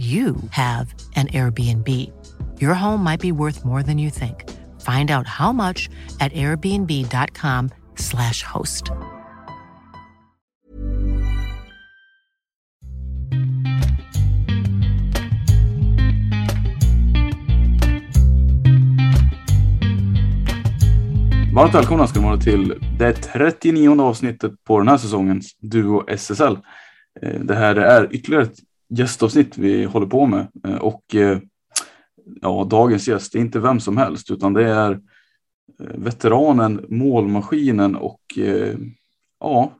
you have an Airbnb. Your home might be worth more than you think. Find out how much at airbnb.com/slash host. Varmt välkomna ska ni vara till det 39 avsnittet på den här säsongens Duo SSL. Eh, det här är ytterligare ett gästavsnitt vi håller på med Eh, och eh, ja, dagens gäst är inte vem som helst utan det är eh, veteranen, målmaskinen och ja,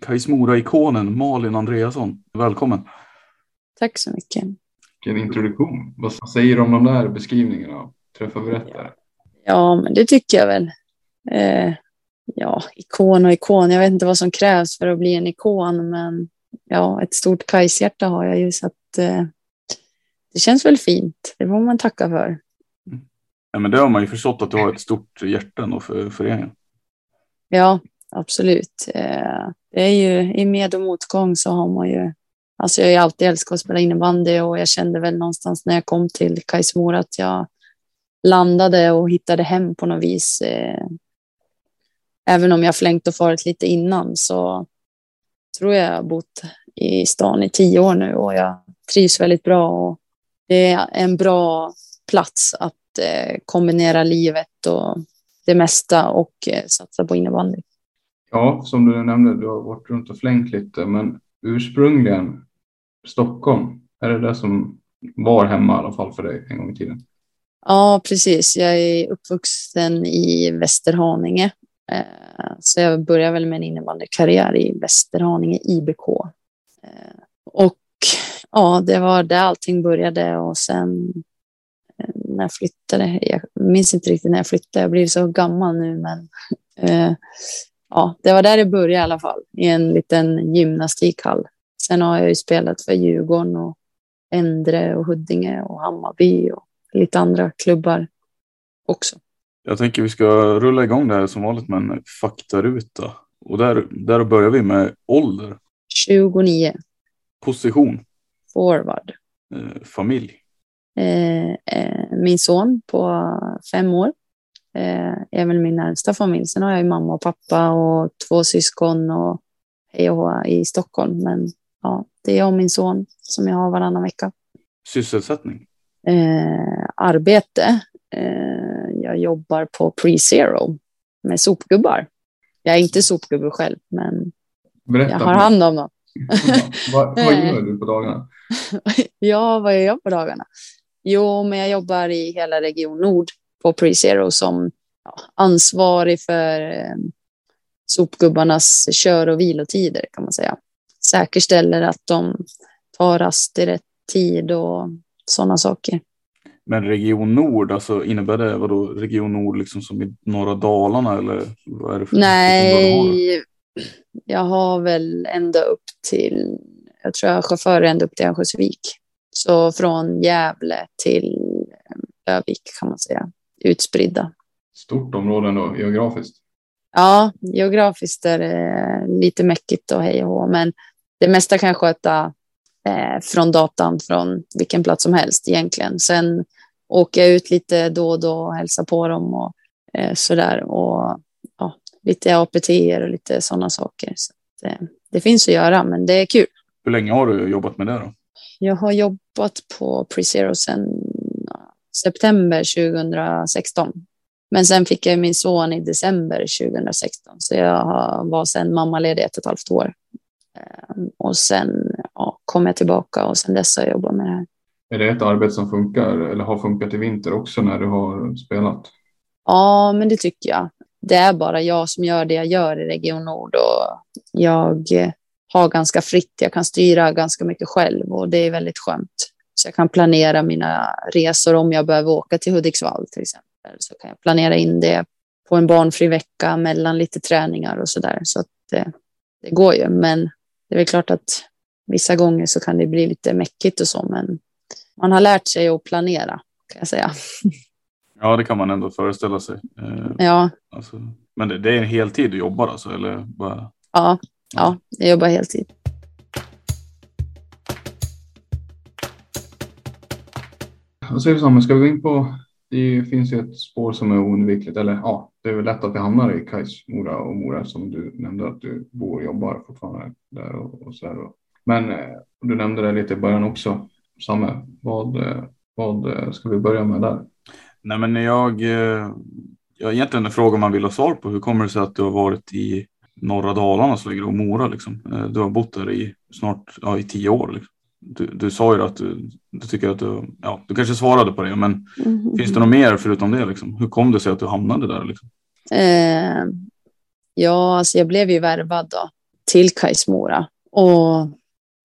Kais Mora-ikonen Malin Andreasson. Välkommen! Tack så mycket. Vilken introduktion. Vad säger du om de där beskrivningarna? Träffa berättare. Ja, men det tycker jag väl. Eh, ja, ikon och ikon. Jag vet inte vad som krävs för att bli en ikon, men ja, ett stort Kajshjärta har jag ju så att eh, det känns väl fint. Det får man tacka för. Ja, men det har man ju förstått att du har ett stort hjärta ändå för föreningen. Ja, absolut. Eh, det är ju i med och motgång så har man ju. Alltså jag har ju alltid älskat att spela innebandy och jag kände väl någonstans när jag kom till Kajsmora att jag landade och hittade hem på något vis. Eh, även om jag flängt och farit lite innan så tror jag bott i stan i tio år nu och jag trivs väldigt bra. Och det är en bra plats att eh, kombinera livet och det mesta och eh, satsa på innebandy. Ja, som du nämnde, du har varit runt och flängt lite, men ursprungligen Stockholm, är det det som var hemma i alla fall för dig en gång i tiden? Ja, precis. Jag är uppvuxen i Västerhaninge. Eh, Så jag började väl med en innebandykarriär i Västerhaninge IBK. Eh, Och ja, det var där allting började och sen eh, när jag flyttade, jag minns inte riktigt när jag flyttade, jag blev så gammal nu men eh, ja, det var där det började i alla fall, i en liten gymnastikhall. Sen har jag ju spelat för Djurgården och Endre och Huddinge och Hammarby och lite andra klubbar också. Jag tänker vi ska rulla igång det här som vanligt med en faktaruta. Och där, där börjar vi med ålder, 29, position, forward. eh, familj. Eh, eh, min son på fem år eh, väl min närmsta familj. Sen har jag ju mamma och pappa och två syskon och hej och i Stockholm. Men ja, det är jag och min son som jag har varannan vecka. Sysselsättning. Eh, arbete. Eh, jag jobbar på Pre-Zero med sopgubbar. Jag är inte sopgubbe själv, men Berätta. jag har hand om dem. vad, vad gör du på dagarna? ja, vad gör jag på dagarna? Jo, men jag jobbar i hela Region Nord på Pre-Zero som ansvarig för eh, sopgubbarnas kör och vilotider kan man säga. Säkerställer att de tar rast i rätt tid och sådana saker. Men Region Nord, alltså innebär det vadå Region Nord liksom som i norra Dalarna eller vad är det för? Nej, jag har väl ända upp till, jag tror jag har chaufförer ända upp till Örnsköldsvik. Så från Gävle till Övik kan man säga, utspridda. Stort område då, geografiskt. Ja, geografiskt är det lite mäckigt och hej och hå, men det mesta kan jag sköta eh, från datan från vilken plats som helst egentligen. Sen åker jag ut lite då och då och hälsar på dem och eh, sådär. Och ja, lite APT och lite sådana saker. Så det, det finns att göra, men det är kul. Hur länge har du jobbat med det då? Jag har jobbat på Prezero sedan september 2016. Men sen fick jag min son i december 2016, så jag var sen mammaledig ett och ett halvt år. Ehm, och sen ja, kom jag tillbaka och sen dess har jag jobbat med det här. Är det ett arbete som funkar eller har funkat i vinter också när du har spelat? Ja, men det tycker jag. Det är bara jag som gör det jag gör i Region Nord och jag eh, har ganska fritt. Jag kan styra ganska mycket själv och det är väldigt skönt. Så jag kan planera mina resor om jag behöver åka till Hudiksvall till exempel. Så kan jag planera in det på en barnfri vecka mellan lite träningar och så där. Så att det, det går ju. Men det är väl klart att vissa gånger så kan det bli lite mäckigt och så. Men man har lärt sig att planera kan jag säga. Ja, det kan man ändå föreställa sig. Eh, ja. Alltså, men det, det, är en heltid du jobbar alltså? Eller bara... ja, ja, jag jobbar heltid. Vad säger du Samuel, ska vi gå in på, det finns ju ett spår som är oundvikligt, eller ja, det är väl lätt att vi hamnar i Kais Mora och Mora som du nämnde att du bor och jobbar fortfarande där och, och så där. Men eh, du nämnde det lite i början också, Samme, vad, eh, vad eh, ska vi börja med där? Nej, men jag, jag har egentligen en fråga man vill ha svar på. Hur kommer det sig att du har varit i norra Dalarna så ligger det och Mora liksom? Du har bott där i snart ja, i tio år. Liksom du, du sa ju att du, du tycker att du, ja, du kanske svarade på det, men mm. finns det något mer förutom det? Liksom? Hur kom det sig att du hamnade där? Liksom? Eh, ja, alltså jag blev ju värvad då, till Kajsmora och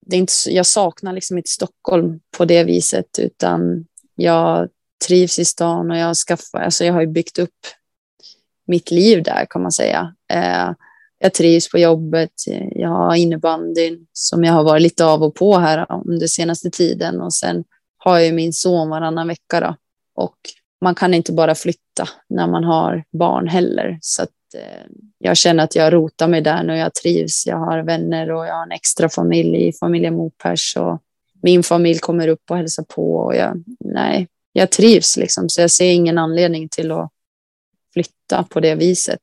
det är inte, jag saknar liksom inte Stockholm på det viset, utan jag trivs i stan och jag, skaffar, alltså jag har ju byggt upp mitt liv där kan man säga. Eh, jag trivs på jobbet. Jag har innebandyn som jag har varit lite av och på här under senaste tiden och sen har jag min son varannan vecka då. och man kan inte bara flytta när man har barn heller. Så att, Eh, jag känner att jag rotar mig där nu. Jag trivs. Jag har vänner och jag har en extra familj i familjen Mopers och min familj kommer upp och hälsar på och jag, nej, jag trivs liksom. Så jag ser ingen anledning till att flytta på det viset.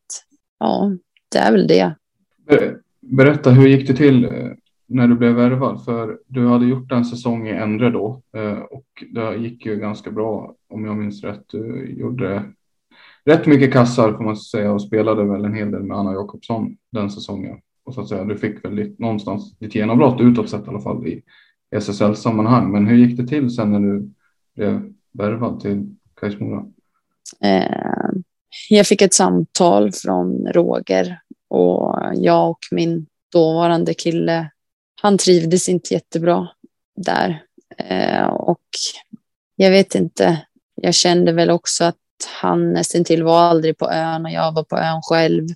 Ja, det är väl det. Berätta, hur gick det till eh, när du blev värvad? För du hade gjort en säsong i Endre då eh, och det gick ju ganska bra om jag minns rätt. Du gjorde rätt mycket kassar får man säga och spelade väl en hel del med Anna Jakobsson den säsongen. Och så att säga, du fick väl lite, någonstans ditt genombrott utåt sett i alla fall i SSL-sammanhang. Men hur gick det till sen när du blev värvad till Kais Mora? Eh, jag fick ett samtal från Roger och jag och min dåvarande kille, han trivdes inte jättebra där. Eh, och jag vet inte, jag kände väl också att han nästan till var aldrig på ön och jag var på ön själv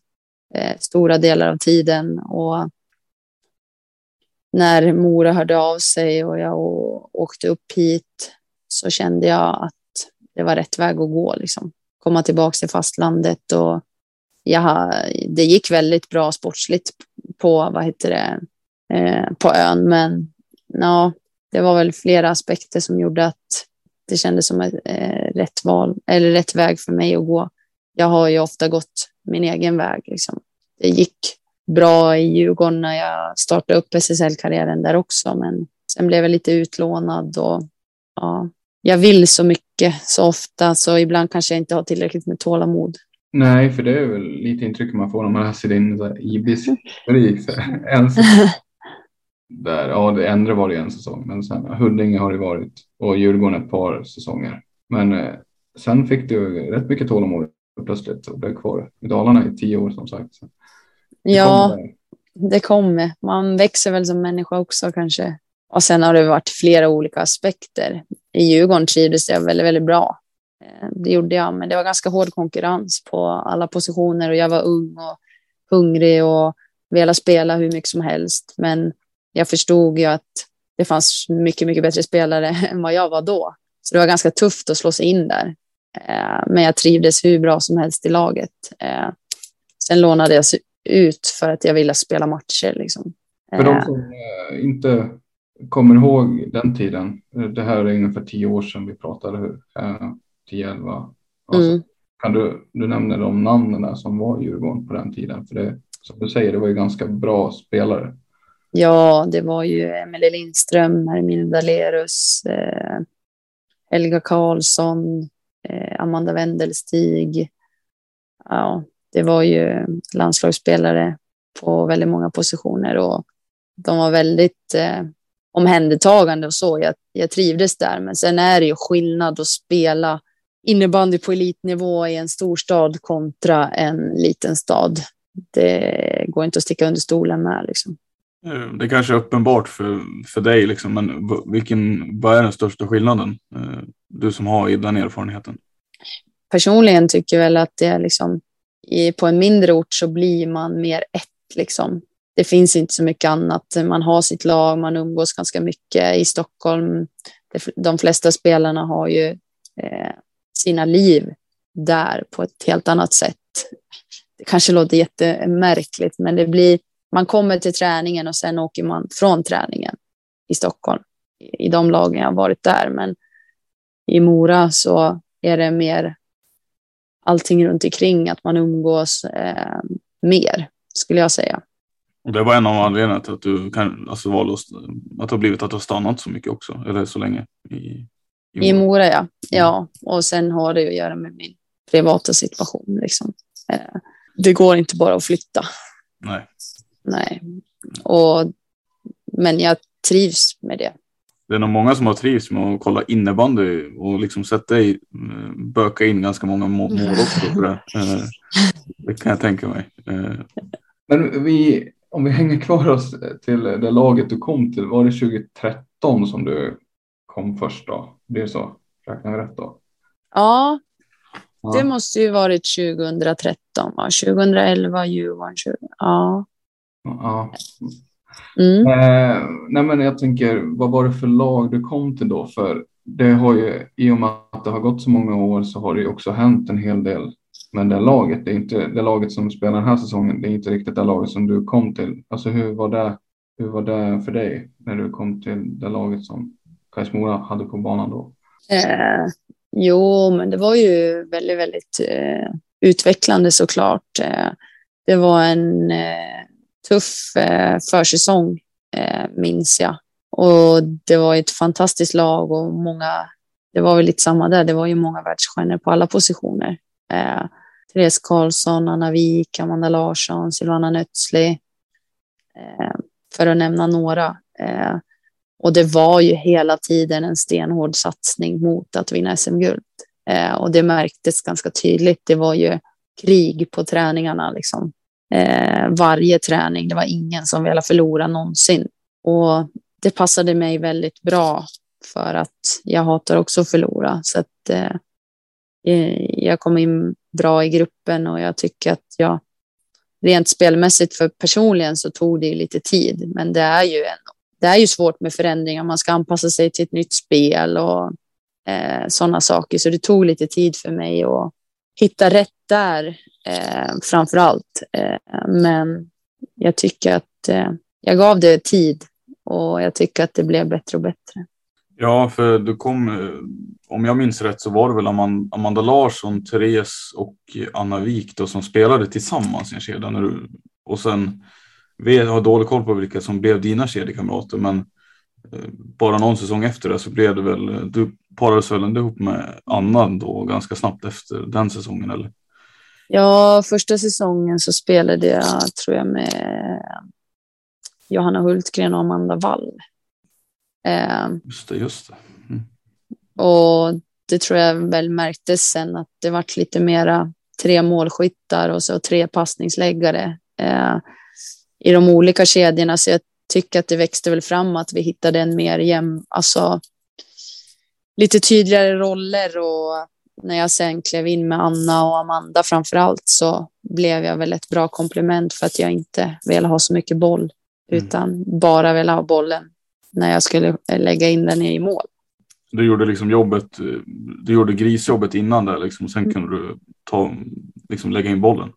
eh, stora delar av tiden. Och när Mora hörde av sig och jag åkte upp hit så kände jag att det var rätt väg att gå. Liksom komma tillbaka till fastlandet och jag, det gick väldigt bra sportsligt på, vad heter det, eh, på ön, men ja, det var väl flera aspekter som gjorde att det kändes som ett eh, rätt val eller rätt väg för mig att gå. Jag har ju ofta gått min egen väg. Liksom. Det gick bra i Djurgården när jag startade upp SSL-karriären där också, men sen blev jag lite utlånad och ja, jag vill så mycket så ofta så ibland kanske jag inte har tillräckligt med tålamod. Nej, för det är väl lite intryck man får när man läser din ibis där, ja, det ändra var det en säsong, men sen Huddinge har det varit och Djurgården ett par säsonger. Men eh, sen fick du rätt mycket tålamod plötsligt och blev kvar i Dalarna i tio år som sagt. Det ja, kom det kommer. Man växer väl som människa också kanske. Och sen har det varit flera olika aspekter. I Djurgården trivdes jag väldigt, väldigt bra. Eh, det gjorde jag, men det var ganska hård konkurrens på alla positioner och jag var ung och hungrig och ville spela hur mycket som helst. Men jag förstod ju att det fanns mycket, mycket bättre spelare än vad jag var då. Så det var ganska tufft att slå sig in där. Eh, men jag trivdes hur bra som helst i laget. Eh, sen lånade jag ut för att jag ville spela matcher. Liksom. För de som inte kommer ihåg den tiden, det här är ungefär tio år sedan vi pratade, hur? 10-11. Alltså, mm. Kan du, du nämna de namnen som var i Djurgården på den tiden? För det, som du säger, det var ju ganska bra spelare. Ja, det var ju Emelie Lindström, Hermine Dalerus, eh, Helga Karlsson, eh, Amanda Wendelstig. Ja, det var ju landslagsspelare på väldigt många positioner och de var väldigt eh, omhändertagande och så. Jag, jag trivdes där, men sen är det ju skillnad att spela innebandy på elitnivå i en storstad kontra en liten stad. Det går inte att sticka under stolen med. Liksom. Eh, det kanske är uppenbart för, för dig, liksom, men vilken, vad är den största skillnaden? Eh, du som har den erfarenheten. Personligen tycker jag väl att det är liksom, i, på en mindre ort så blir man mer ett. Liksom. Det finns inte så mycket annat. Man har sitt lag, man umgås ganska mycket. I Stockholm, de flesta spelarna har ju eh, sina liv där på ett helt annat sätt. Det kanske låter jättemärkligt, men det blir, man kommer till träningen och sen åker man från träningen i Stockholm. I de lagen jag har varit där, men i Mora så är det mer allting runt omkring, att man umgås eh, mer, skulle jag säga. Och det var en av anledningarna till att du kan, alltså valde att det har blivit att du har stannat så mycket också, eller så länge i, i Mora, ja. ja. Och sen har det att göra med min privata situation. Liksom. Eh, det går inte bara att flytta. Nej. Nej. Och, men jag trivs med det. Det är nog många som har trivts med att kolla innebandy och liksom sett dig eh, böka in ganska många mål också. För det. Eh, det kan jag tänka mig. Men vi, om vi hänger kvar oss till det laget du kom till, var det 2013 som du kom först då? Det så? Räknar vi rätt då? Ja, ja. det måste ju varit 2013, va? 2011, Djurgården. 20... Ja. Ja. Mm. Eh, nej men jag tänker, vad var det för lag du kom till då? För det har ju, i och med att det har gått så många år så har det ju också hänt en hel del med det laget. Det är inte det laget som spelar den här säsongen. Det är inte riktigt det laget som du kom till. Alltså hur var det? Hur var det för dig när du kom till det laget som Kais Mora hade på banan då? Eh, jo, men det var ju väldigt, väldigt eh, utvecklande såklart. Eh, det var en eh, tuff eh, försäsong, eh, minns jag. Och det var ett fantastiskt lag och många, det var väl lite samma där, det var ju många världsstjärnor på alla positioner. Eh, Therese Karlsson, Anna Wik, Amanda Larsson, Silvana Nötzli, eh, för att nämna några. Eh, och det var ju hela tiden en stenhård satsning mot att vinna SM-guld. Eh, och det märktes ganska tydligt. Det var ju krig på träningarna. Liksom. Eh, varje träning, det var ingen som ville förlora någonsin. Och det passade mig väldigt bra för att jag hatar också att förlora. Så att eh, eh jag kom in bra i gruppen och jag tycker att jag rent spelmässigt för personligen så tog det lite tid. Men det är ju en det är ju svårt med förändringar. Man ska anpassa sig till ett nytt spel och eh, sådana saker. Så det tog lite tid för mig att hitta rätt där eh, framför allt. Eh, men jag tycker att eh, jag gav det tid och jag tycker att det blev bättre och bättre. Ja, för du kom, eh, om jag minns rätt så var det väl Amanda, Amanda Larsson, Therese och Anna Wik då, som spelade tillsammans i en kedja. När du, och sen vi har dålig koll på vilka som blev dina kedjekamrater, men eh, bara någon säsong efter det så blev det väl, eh, du parades väl ändå ihop med Anna då ganska snabbt efter den säsongen eller? Ja, första säsongen så spelade jag tror jag med Johanna Hultgren och Amanda Wall. Eh, just det, just det. Mm. Och det tror jag väl märktes sen att det vart lite mera tre målskyttar och så tre passningsläggare. Eh, i de olika kedjorna. Så jag tycker att det växte väl fram att vi hittade en mer jämn, alltså lite tydligare roller och när jag sen klev in med Anna och Amanda framför allt så blev jag väl ett bra komplement för att jag inte vill ha så mycket boll mm. utan bara vill ha bollen när jag skulle lägga in den i mål. Du gjorde liksom jobbet, du gjorde grisjobbet innan där liksom, och sen Mm. kunde du ta, liksom lägga in bollen.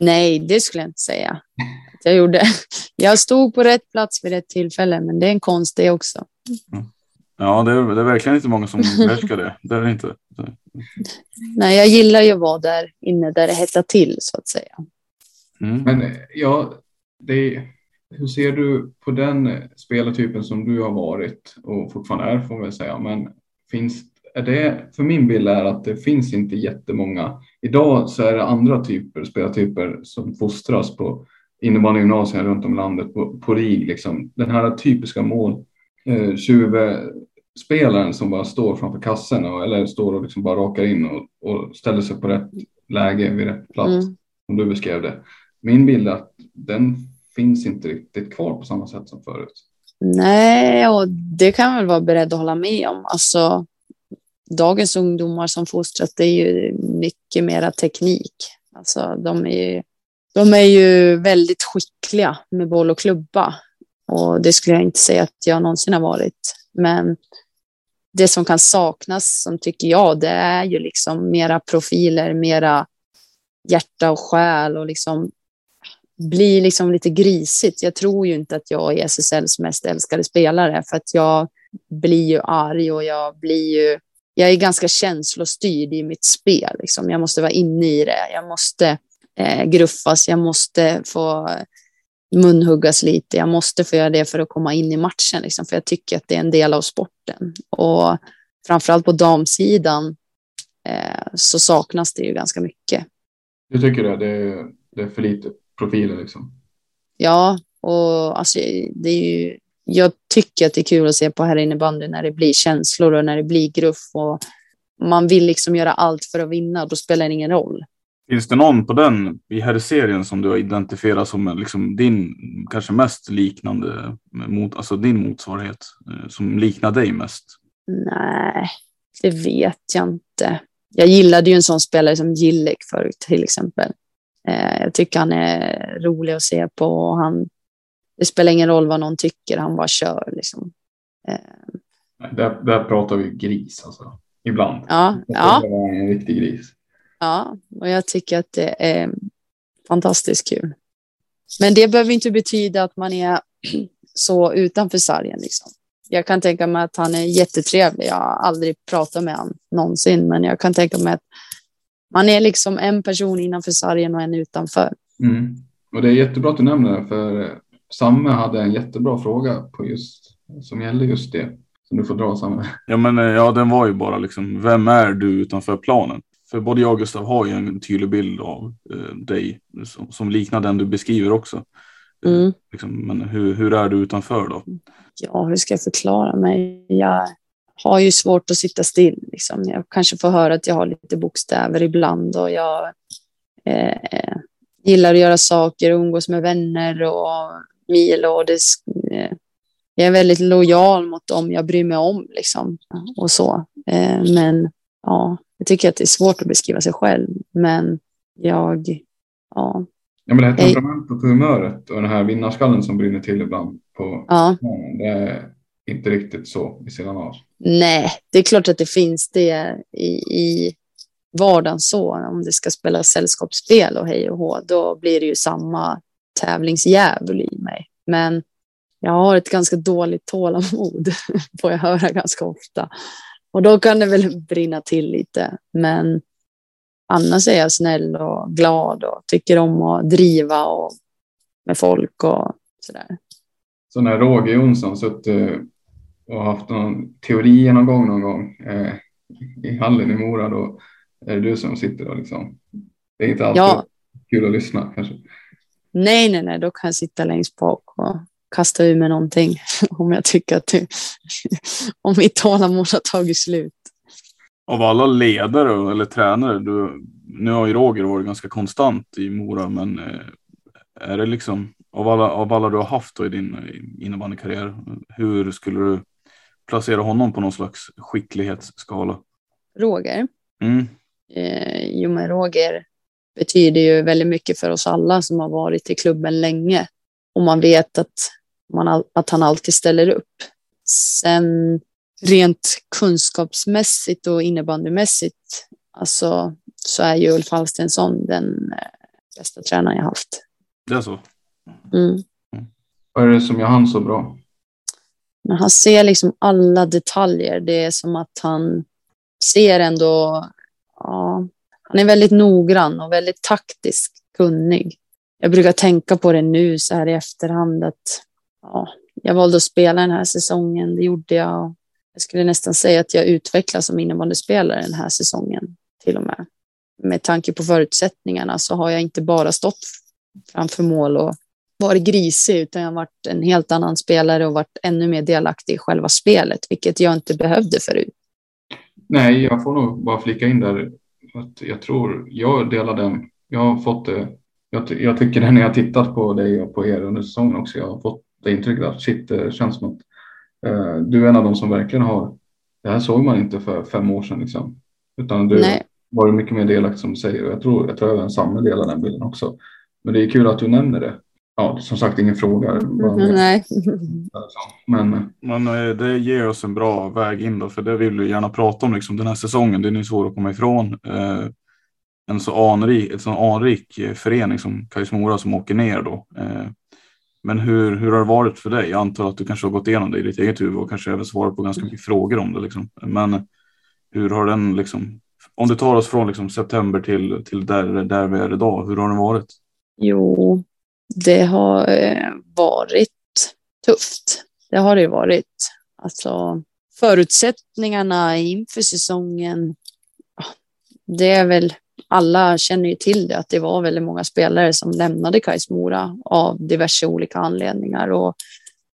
Nej, det skulle jag inte säga jag gjorde. Jag stod på rätt plats vid rätt tillfälle, men det är en konst det också. Ja, det är, det är verkligen inte många som behärskar det. Det är det inte. Nej, jag gillar ju att vara där inne där det hettar till så att säga. Mm. Men ja, det, hur ser du på den spelartypen som du har varit och fortfarande är får man väl säga. Men finns är det, för min bild är att det finns inte jättemånga. Idag så är det andra typer, spelartyper som fostras på innebandygymnasier runt om i landet på, på RIG. Liksom. Den här typiska mål, eh, spelaren som bara står framför kassen och, eller står och liksom bara rakar in och, och ställer sig på rätt läge vid rätt plats. Mm. Som du beskrev det. Min bild är att den finns inte riktigt kvar på samma sätt som förut. Nej, och det kan jag väl vara beredd att hålla med om. Alltså, dagens ungdomar som fostras, det är ju mycket mera teknik. Alltså, de är ju, de är ju väldigt skickliga med boll och klubba. Och det skulle jag inte säga att jag någonsin har varit. Men det som kan saknas, som tycker jag, det är ju liksom mera profiler, mera hjärta och själ och liksom blir liksom lite grisigt. Jag tror ju inte att jag är SSLs mest älskade spelare för att jag blir ju arg och jag blir ju, jag är ganska känslostyrd i mitt spel. Liksom. Jag måste vara inne i det. Jag måste eh, gruffas. Jag måste få munhuggas lite. Jag måste få göra det för att komma in i matchen. Liksom, för jag tycker att det är en del av sporten. Och framförallt på damsidan eh, så saknas det ju ganska mycket. Du tycker det? Det är, det är för lite profiler liksom? Ja, och alltså, det är ju, jag tycker att det är kul att se på här innebandy när det blir känslor och när det blir gruff och man vill liksom göra allt för att vinna. Då spelar det ingen roll. Finns det någon på den i här serien som du har identifierat som liksom din kanske mest liknande, mot, alltså din motsvarighet eh, som liknar dig mest? Nej, det vet jag inte. Jag gillade ju en sån spelare som Gillek förut till exempel. Eh, jag tycker han är rolig att se på och han, det spelar ingen roll vad någon tycker, han bara kör liksom. Eh, Där, där pratar vi gris alltså. Ibland. ja, ja, en riktig gris. Ja, och jag tycker att det är fantastiskt kul. Men det behöver inte betyda att man är så utanför sargen liksom. Jag kan tänka mig att han är jättetrevlig. Jag har aldrig pratat med honom någonsin, men jag kan tänka mig att man är liksom en person innanför sargen och en utanför. Mm. Och det är jättebra att du nämner det, för Samme hade en jättebra fråga på just, som gällde just det. Som du får dra Samme. Ja, men eh, ja, den var ju bara liksom, vem är du utanför planen? För både jag och Gustav har ju en tydlig bild av eh, dig som, som liknar den du beskriver också. Eh, Mm. Liksom, men hur, hur är du utanför då? Ja, hur ska jag förklara mig? Jag har ju svårt att sitta still. Liksom. Jag kanske får höra att jag har lite bokstäver ibland och jag eh, gillar att göra saker och umgås med vänner och mil och det, eh, jag är väldigt lojal mot dem jag bryr mig om liksom och så. Eh, men ja, jag tycker att det är svårt att beskriva sig själv, men jag, ja, Ja, men det här temperamentet och humöret och den här vinnarskallen som brinner till ibland på ja. det är inte riktigt så vid sidan av. Nej, det är klart att det finns det i, i vardagen så. Om det ska spelas sällskapsspel och hej och hå, då blir det ju samma tävlingsdjävul i mig. Men jag har ett ganska dåligt tålamod, får jag höra ganska ofta. Och då kan det väl brinna till lite. Men annars är jag snäll och glad och tycker om att driva och med folk och sådär. Så när Roger Jonsson suttit och haft någon teorigenomgång någon gång eh, i hallen i Mora, då är det du som sitter och liksom. Det är inte alltid Ja. kul att lyssna kanske. Nej, nej, nej, då kan jag sitta längst bak och kasta ur mig någonting om jag tycker att det, om mitt tålamod har tagit slut. Av alla ledare eller tränare, du, nu har ju Roger varit ganska konstant i Mora, men eh, är det liksom av alla, av alla du har haft i din innebandykarriär, hur skulle du placera honom på någon slags skicklighetsskala? Roger, Mm. eh, jo men Roger betyder ju väldigt mycket för oss alla som har varit i klubben länge. Och man vet att, man, att han alltid ställer upp. Sen rent kunskapsmässigt och innebandymässigt alltså, så är ju Ulf Hallstensson den eh, bästa tränaren jag haft. Det är så? Mm. Vad är det som gör han så bra? Men han ser liksom alla detaljer. Det är som att han ser ändå... Ja, han är väldigt noggrann och väldigt taktiskt kunnig. Jag brukar tänka på det nu så här i efterhand att ja, jag valde att spela den här säsongen. Det gjorde jag. Jag skulle nästan säga att jag utvecklas som innebandyspelare den här säsongen till och med. Med tanke på förutsättningarna så har jag inte bara stått framför mål och varit grisig, utan jag har varit en helt annan spelare och varit ännu mer delaktig i själva spelet, vilket jag inte behövde förut. Nej, jag får nog bara flika in där att jag tror jag delar den. Jag har fått det. Jag, jag tycker det när jag tittat på dig och på er under säsongen också. Jag har fått det intrycket att shit, det känns som att uh, du är en av dem som verkligen har. Det här såg man inte för fem år sedan liksom, utan du Nej. var mycket mer delaktig som du säger. Och jag tror, jag tror även Samme delar den bilden också. Men det är kul att du nämner det ja, som sagt ingen fråga. Mm, nej. Men, Men eh, det ger oss en bra väg in då, för det vill vi gärna prata om liksom, den här säsongen. Den är svår att komma ifrån. Eh, en så anrik, en så anrik eh, förening som Kais Mora som åker ner då. Eh, men hur, hur har det varit för dig? Jag antar att du kanske har gått igenom det i ditt eget huvud och kanske även svarat på ganska mycket frågor om det. Liksom. Men hur har den, liksom, om du tar oss från liksom, september till, till där, där vi är idag, hur har den varit? Jo, det har eh, varit tufft. Det har det varit. Alltså förutsättningarna inför säsongen. Det är väl alla känner ju till det att det var väldigt många spelare som lämnade Kais Mora av diverse olika anledningar och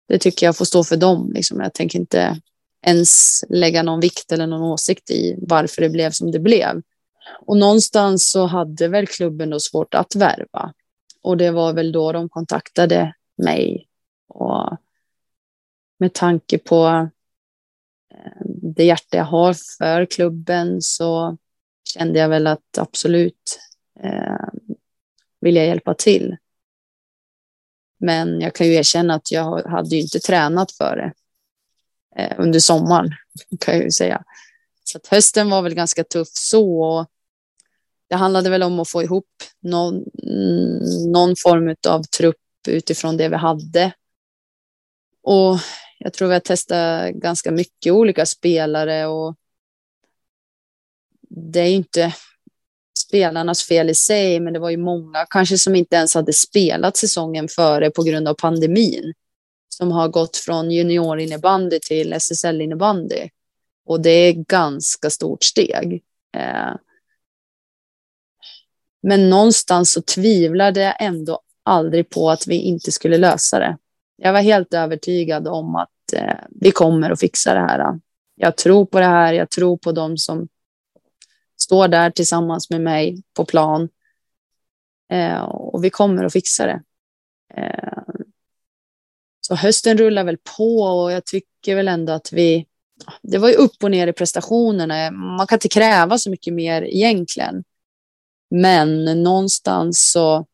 det tycker jag får stå för dem. Liksom. Jag tänker inte ens lägga någon vikt eller någon åsikt i varför det blev som det blev. Och någonstans så hade väl klubben då svårt att värva. Och det var väl då de kontaktade mig. Och med tanke på eh, det hjärta jag har för klubben så kände jag väl att absolut eh, vill jag hjälpa till. Men jag kan ju erkänna att jag hade ju inte tränat för det eh, under sommaren kan jag ju säga. Så att hösten var väl ganska tuff så. Och det handlade väl om att få ihop någon, någon form av trupp utifrån det vi hade. Och jag tror vi har testat ganska mycket olika spelare och det är inte spelarnas fel i sig, men det var ju många kanske som inte ens hade spelat säsongen före på grund av pandemin. Som har gått från juniorinnebandy till SSL-innebandy. Och det är ganska stort steg. Eh, men någonstans så tvivlade jag ändå aldrig på att vi inte skulle lösa det. Jag var helt övertygad om att eh, vi kommer att fixa det här. Jag tror på det här. Jag tror på dem som står där tillsammans med mig på plan. Eh, och vi kommer att fixa det. Eh, så hösten rullar väl på och jag tycker väl ändå att vi... Det var ju upp och ner i prestationerna. Man kan inte kräva så mycket mer egentligen. Men någonstans så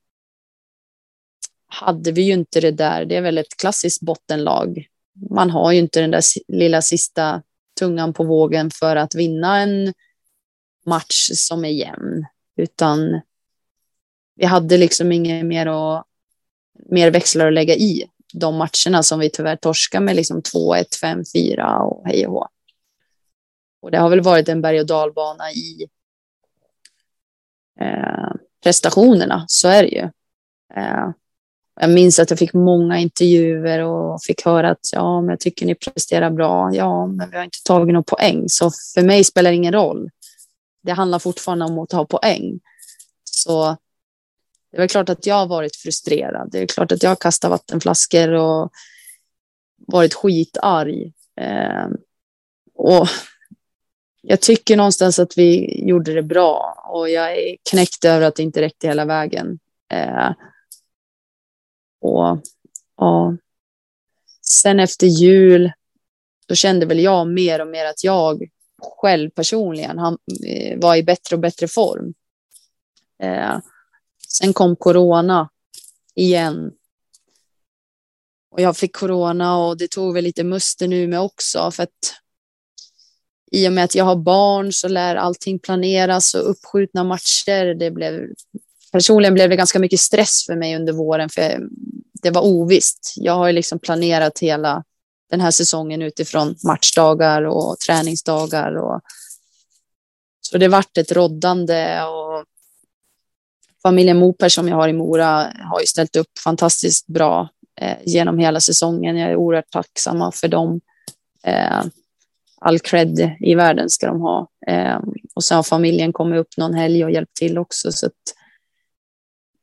hade vi ju inte det där. Det är väl ett klassiskt bottenlag. Man har ju inte den där lilla sista tungan på vågen för att vinna en match som är jämn, utan vi hade liksom inget mer, och, mer växlar att lägga i de matcherna som vi tyvärr torskade med liksom 2-1, 5-4 och hej och hå. Och det har väl varit en berg och dalbana i eh, prestationerna, så är det ju. Eh, jag minns att jag fick många intervjuer och fick höra att ja, men jag tycker ni presterar bra. Ja, men vi har inte tagit någon poäng, så för mig spelar det ingen roll. Det handlar fortfarande om att ta poäng. Så det är klart att jag har varit frustrerad. Det är klart att jag har kastat vattenflaskor och varit skitarg. Eh, och jag tycker någonstans att vi gjorde det bra och jag är knäckt över att det inte räckte hela vägen. Eh, och och sen efter jul, då kände väl jag mer och mer att jag själv personligen han, eh, var i bättre och bättre form. Eh, sen kom corona igen. Och jag fick corona och det tog väl lite muster nu med också för att i och med att jag har barn så lär allting planeras och uppskjutna matcher. Det blev, personligen blev det ganska mycket stress för mig under våren för det var ovisst. Jag har ju liksom planerat hela den här säsongen utifrån matchdagar och träningsdagar. Och, så det vart ett roddande och familjen Moper som jag har i Mora har ju ställt upp fantastiskt bra eh, genom hela säsongen. Jag är oerhört tacksamma för dem. Eh, all cred i världen ska de ha. Eh, och sen har familjen kommit upp någon helg och hjälpt till också. Så att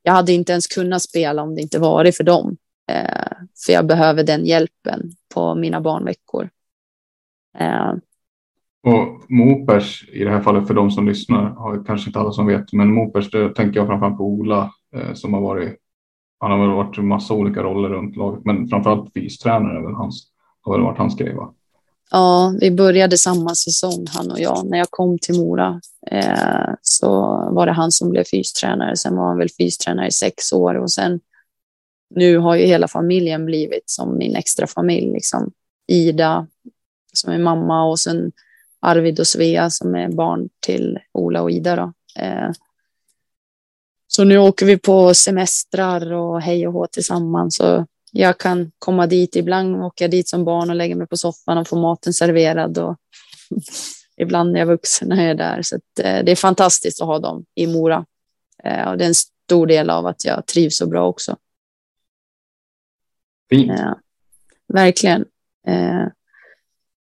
jag hade inte ens kunnat spela om det inte varit för dem. Eh, för jag behöver den hjälpen på mina barnveckor. Eh. Och Mopers, i det här fallet för de som lyssnar, har kanske inte alla som vet, men Mopers, det tänker jag framförallt på Ola eh, som har varit, han har väl varit massa olika roller runt laget, men framförallt fystränare väl hans, har väl varit hans grej va? Ja, vi började samma säsong han och jag. När jag kom till Mora eh, så var det han som blev fystränare. Sen var han väl fystränare i sex år och sen nu har ju hela familjen blivit som min extra familj. Liksom. Ida som är mamma och sen Arvid och Svea som är barn till Ola och Ida. Då. Eh, så nu åker vi på semestrar och hej och hå tillsammans. Så jag kan komma dit. Ibland åker jag dit som barn och lägger mig på soffan och får maten serverad. Och ibland är jag vuxen när jag är där. Så eh, det är fantastiskt att ha dem i Mora. Eh, och det är en stor del av att jag trivs så bra också. Fint. Ja, verkligen. Eh,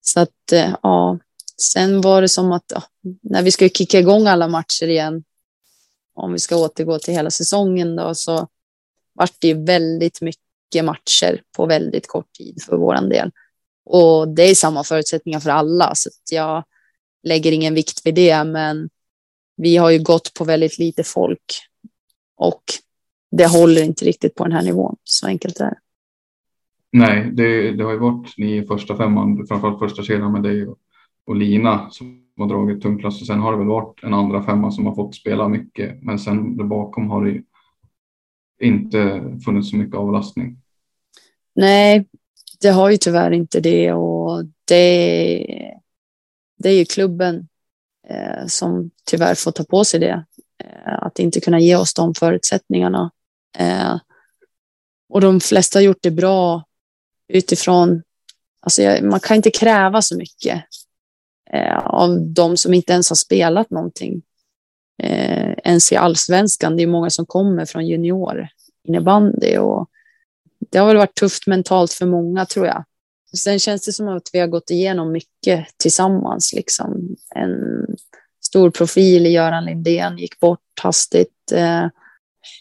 så att, eh, ja. Sen var det som att ja, när vi skulle kicka igång alla matcher igen, om vi ska återgå till hela säsongen då, så vart det väldigt mycket matcher på väldigt kort tid för vår del. Och det är samma förutsättningar för alla, så jag lägger ingen vikt vid det, men vi har ju gått på väldigt lite folk och det håller inte riktigt på den här nivån. Så enkelt är det. Nej, det, det har ju varit ni i första femman, framförallt första kedjan med dig och, och Lina som har dragit tungt och sen har det väl varit en andra femma som har fått spela mycket, men sen där bakom har det ju inte funnits så mycket avlastning. Nej, det har ju tyvärr inte det och det, det är ju klubben eh, som tyvärr får ta på sig det. Eh, att inte kunna ge oss de förutsättningarna. Eh, och de flesta har gjort det bra utifrån, alltså jag, man kan inte kräva så mycket eh, av de som inte ens har spelat någonting. Eh, ens i allsvenskan. Det är många som kommer från junior innebandy och det har väl varit tufft mentalt för många tror jag. Sen känns det som att vi har gått igenom mycket tillsammans. Liksom. En stor profil i Göran Lindén gick bort hastigt. Eh,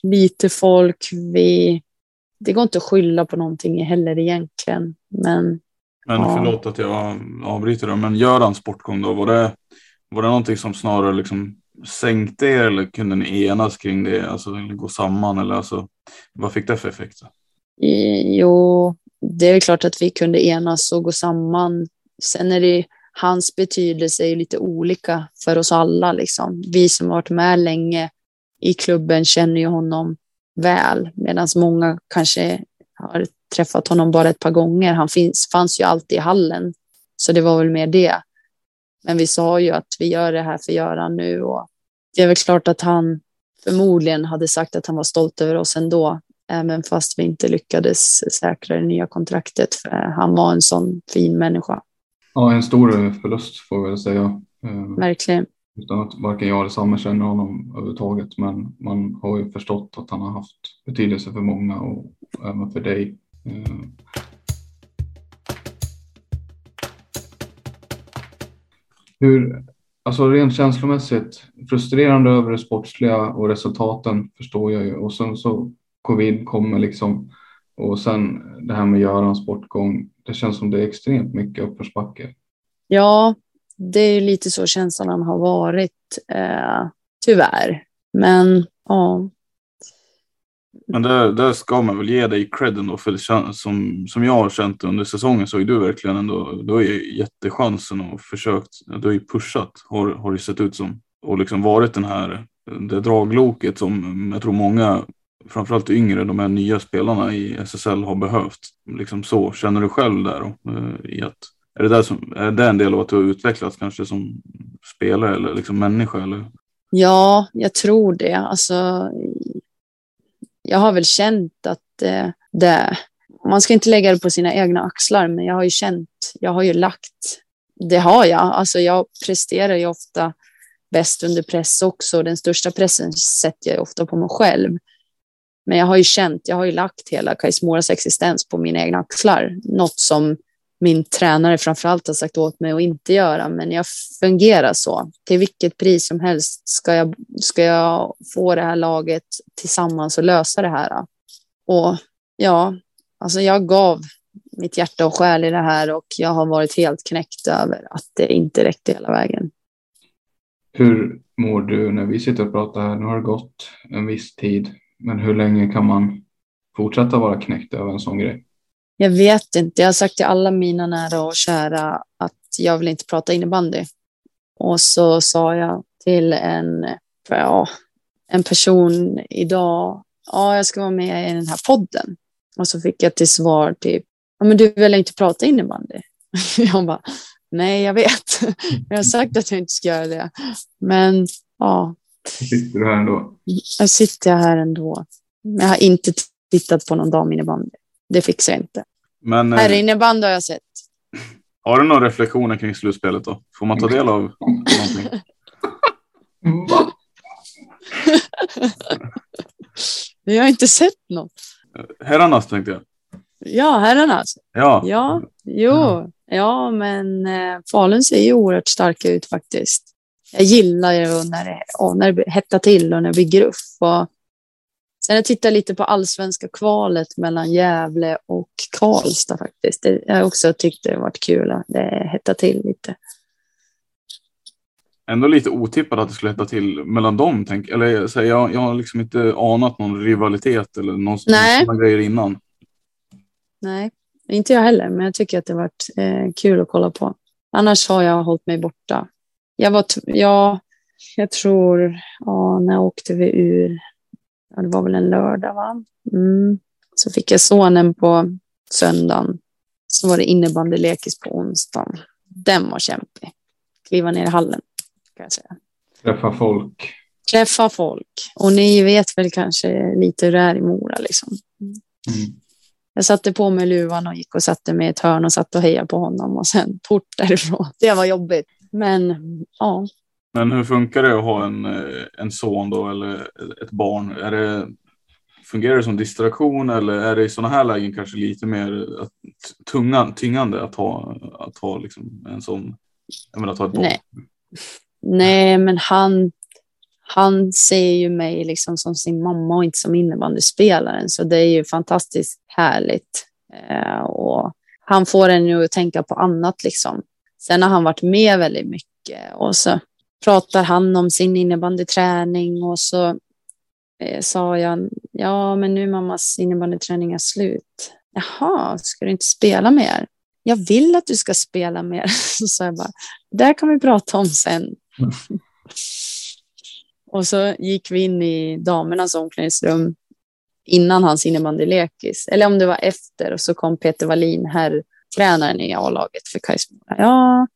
lite folk. Vi det går inte att skylla på någonting heller egentligen. Men, men ja. förlåt att jag avbryter då, men Görans bortgång då, var det, var det någonting som snarare liksom sänkte er eller kunde ni enas kring det, alltså gå samman eller alltså, vad fick det för effekt? Jo, det är klart att vi kunde enas och gå samman. Sen är det hans betydelse är lite olika för oss alla. Liksom. Vi som varit med länge i klubben känner ju honom väl, medan många kanske har träffat honom bara ett par gånger. Han finns, fanns ju alltid i hallen, så det var väl mer det. Men vi sa ju att vi gör det här för Göran nu och det är väl klart att han förmodligen hade sagt att han var stolt över oss ändå, även fast vi inte lyckades säkra det nya kontraktet, för han var en sån fin människa. Ja, en stor förlust får vi väl säga. Verkligen. Utan att varken jag eller Samme känner honom överhuvudtaget. Men man har ju förstått att han har haft betydelse för många och även för dig. Eh. Hur, alltså rent känslomässigt, frustrerande över det sportsliga och resultaten förstår jag ju. Och sen så covid kommer liksom och sen det här med Görans bortgång. Det känns som det är extremt mycket uppförsbacke. Ja, det är lite så känslan har varit, eh, tyvärr. Men ja. Men där, där ska man väl ge dig cred då, för som, som jag har känt under säsongen så är du verkligen ändå, du har ju jättechansen och försökt, du har ju pushat, har, har det sett ut som, och liksom varit den här, det dragloket som jag tror många framförallt yngre, de här nya spelarna i SSL har behövt. Liksom så, känner du själv där då, i att är det, där som, är det en del av att du har utvecklats kanske som spelare eller liksom människa? Eller? Ja, jag tror det. Alltså, jag har väl känt att eh, det, man ska inte lägga det på sina egna axlar, men jag har ju känt, jag har ju lagt, det har jag. Alltså jag presterar ju ofta bäst under press också. Den största pressen sätter jag ofta på mig själv. Men jag har ju känt, jag har ju lagt hela Kais Moras existens på mina egna axlar. Något som min tränare framförallt har sagt åt mig att inte göra, men jag fungerar så. Till vilket pris som helst ska jag, ska jag få det här laget tillsammans och lösa det här. Och ja, alltså jag gav mitt hjärta och själ i det här och jag har varit helt knäckt över att det inte räckte hela vägen. Hur mår du när vi sitter och pratar här? Nu har det gått en viss tid, men hur länge kan man fortsätta vara knäckt över en sån grej? Jag vet inte. Jag har sagt till alla mina nära och kära att jag vill inte prata innebandy. Och så sa jag till en, ja, en person idag, ja, jag ska vara med i den här podden. Och så fick jag till svar typ, ja, men du vill inte prata innebandy? jag bara, nej, jag vet. jag har sagt att jag inte ska göra det. Men ja. Sitter du här ändå? Jag sitter här ändå. Men jag har inte tittat på någon daminnebandy. Det fixar jag inte. Men, eh, Herrinnebandy har jag sett. Har du några reflektioner kring slutspelet då? Får man ta del av någonting? Va? Jag har inte sett något. Herrarnas tänkte jag. Ja, herrarnas. Ja. Ja, jo. Ja. Ja, men eh, Falun ser ju oerhört starka ut faktiskt. Jag gillar ju när det, när det hettar till och när det blir gruff. Och sen jag tittar lite på allsvenska kvalet mellan Gävle och Karlstad faktiskt. Det, jag också tyckt det varit kul att det hettar till lite. Ändå lite otippat att det skulle hetta till mellan dem. Tänk, eller så här, jag, jag har liksom inte anat någon rivalitet eller någon sådana grejer innan. Nej, inte jag heller, men jag tycker att det varit eh, kul att kolla på. Annars har jag hållit mig borta. Jag var, ja, jag tror, ja, när åkte vi ur? Ja, det var väl en lördag, va? Mm. Så fick jag sonen på söndagen. Så var det innebandylekis på onsdagen. Den var kämpig. Kliva ner i hallen, kan jag säga. Träffa folk. Träffa folk. Och ni vet väl kanske lite hur det är i Mora, liksom. Mm. Jag satte på mig luvan och gick och satte mig i ett hörn och satt och hejade på honom och sen fort därifrån. Det var jobbigt. Men ja, men hur funkar det att ha en, eh, en son då eller ett barn? Är det, fungerar det som distraktion eller är det i sådana här lägen kanske lite mer att, tunga, tyngande att ha, att ha liksom en sån, jag menar att ha ett barn? Nej. nej, men han, han ser ju mig liksom som sin mamma och inte som innebandyspelaren. Så det är ju fantastiskt härligt. Eh, och han får en ju att tänka på annat liksom. Sen har han varit med väldigt mycket och så pratar han om sin innebandyträning och så eh, sa jag, ja men nu mammas innebandyträning är slut. Jaha, ska du inte spela mer? Jag vill att du ska spela mer. Så sa jag bara, där kan vi prata om sen. Mm. och så gick vi in i damernas omklädningsrum innan hans innebandylekis. Eller om det var efter och så kom Peter Wallin, här tränaren i A-laget för Kais Mora. Ja,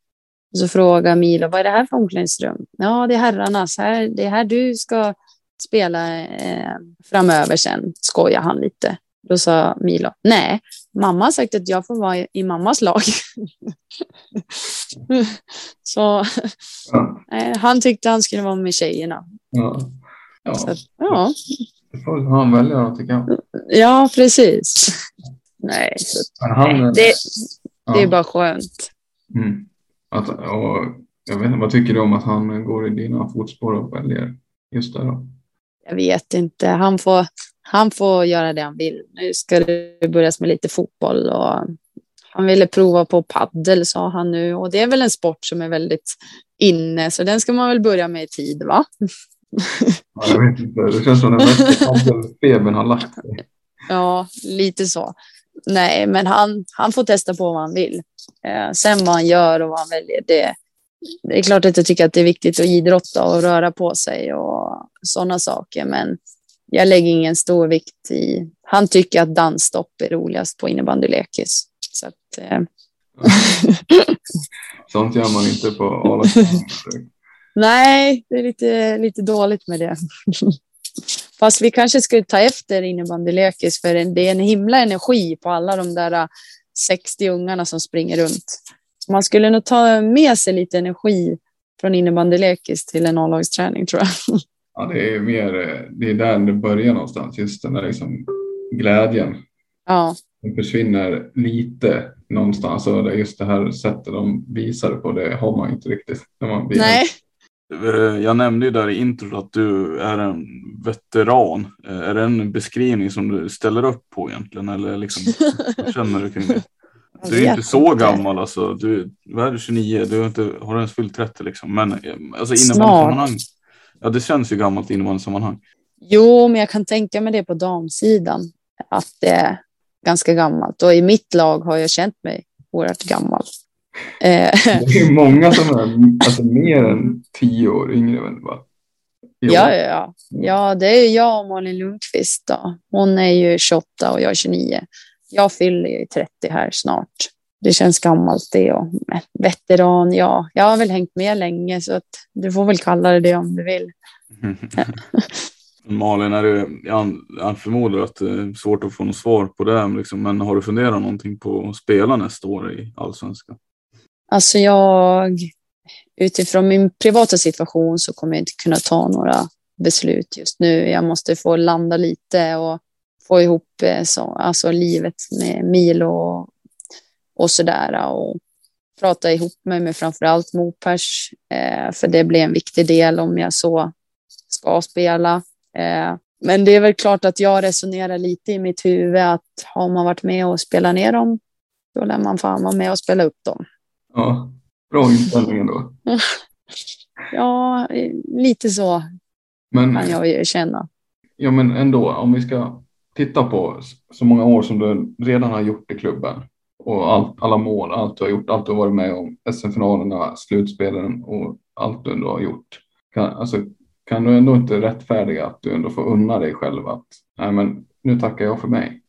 och så frågade Milo, vad är det här för omklädningsrum? Ja, det är herrarnas. Här, det är här du ska spela eh, framöver sen, skojar han lite. Då sa Milo, nej, mamma har sagt att jag får vara i, i mammas lag. så Ja. eh, han tyckte han skulle vara med tjejerna. Ja. Ja. Så, ja, Det får han välja då, tycker jag. ja, precis. Nej, så, han, nej det, det är bara skönt. Mm. Att, och, jag vet inte, vad tycker du om att han går i dina fotspår och väljer just det då? Jag vet inte. Han får, han får göra det han vill. Nu ska det börjas med lite fotboll och han ville prova på paddel sa han nu och det är väl en sport som är väldigt inne så den ska man väl börja med i tid va? Ja, jag vet inte, det känns som den värsta febern har lagt sig. Ja, lite så. Nej, men han, han får testa på vad han vill. Eh, sen vad han gör och vad han väljer, det, det är klart att jag tycker att det är viktigt att idrotta och röra på sig och sådana saker. Men jag lägger ingen stor vikt i... Han tycker att dansstopp är roligast på innebandylekis. Så att, eh. Sånt gör man inte på a Nej, det är lite, lite dåligt med det. Fast vi kanske skulle ta efter innebandylekis för det är en himla energi på alla de där 60 ungarna som springer runt. Man skulle nog ta med sig lite energi från innebandylekis till en A-lagsträning tror jag. Ja, det är mer, det är där det börjar någonstans, just den där liksom glädjen. Ja. Den försvinner lite någonstans och just det här sättet de visar på det har man inte riktigt. När man blir Nej. Eh, jag nämnde ju där i introt att du är en veteran. Eh, är det en beskrivning som du ställer upp på egentligen? Eller liksom, vad känner du kring det? Du är inte så gammal alltså. Du, vad är du, 29? Du har inte, har ens fyllt 30 liksom. Men eh, alltså innebandysammanhang. Ja, det känns ju gammalt i innebandysammanhang. Jo, men jag kan tänka mig det på damsidan. Att det är ganska gammalt. Och i mitt lag har jag känt mig oerhört gammal. Eh, det är många som är alltså, mer än tio år yngre än va? Ja, ja, ja. det är jag och Malin Lundqvist. Då. Hon är ju 28 och jag är 29. Jag fyller ju 30 här snart. Det känns gammalt det och veteran, ja, jag har väl hängt med länge så att du får väl kalla det det om du vill. Malin, är det, jag förmodar att det är svårt att få något svar på det, liksom, men har du funderat någonting på att spela nästa år i allsvenskan? Alltså jag, utifrån min privata situation så kommer jag inte kunna ta några beslut just nu. Jag måste få landa lite och få ihop eh, så, alltså livet med Milo och, och sådär. Och prata ihop mig med framförallt Mopers, eh, för det blir en viktig del om jag så ska spela. Eh, men det är väl klart att jag resonerar lite i mitt huvud att har man varit med och spelat ner dem, då lär man fan vara med och spela upp dem. Ja, bra inställning ändå. ja, lite så men, kan jag ju känna. Ja, men ändå, om vi ska titta på så många år som du redan har gjort i klubben och allt, alla mål, allt du har gjort, allt du har varit med om, SM-finalerna, slutspelen och allt du ändå har gjort. Kan, alltså, kan du ändå inte rättfärdiga att du ändå får unna dig själv att nej, men nu tackar jag för mig?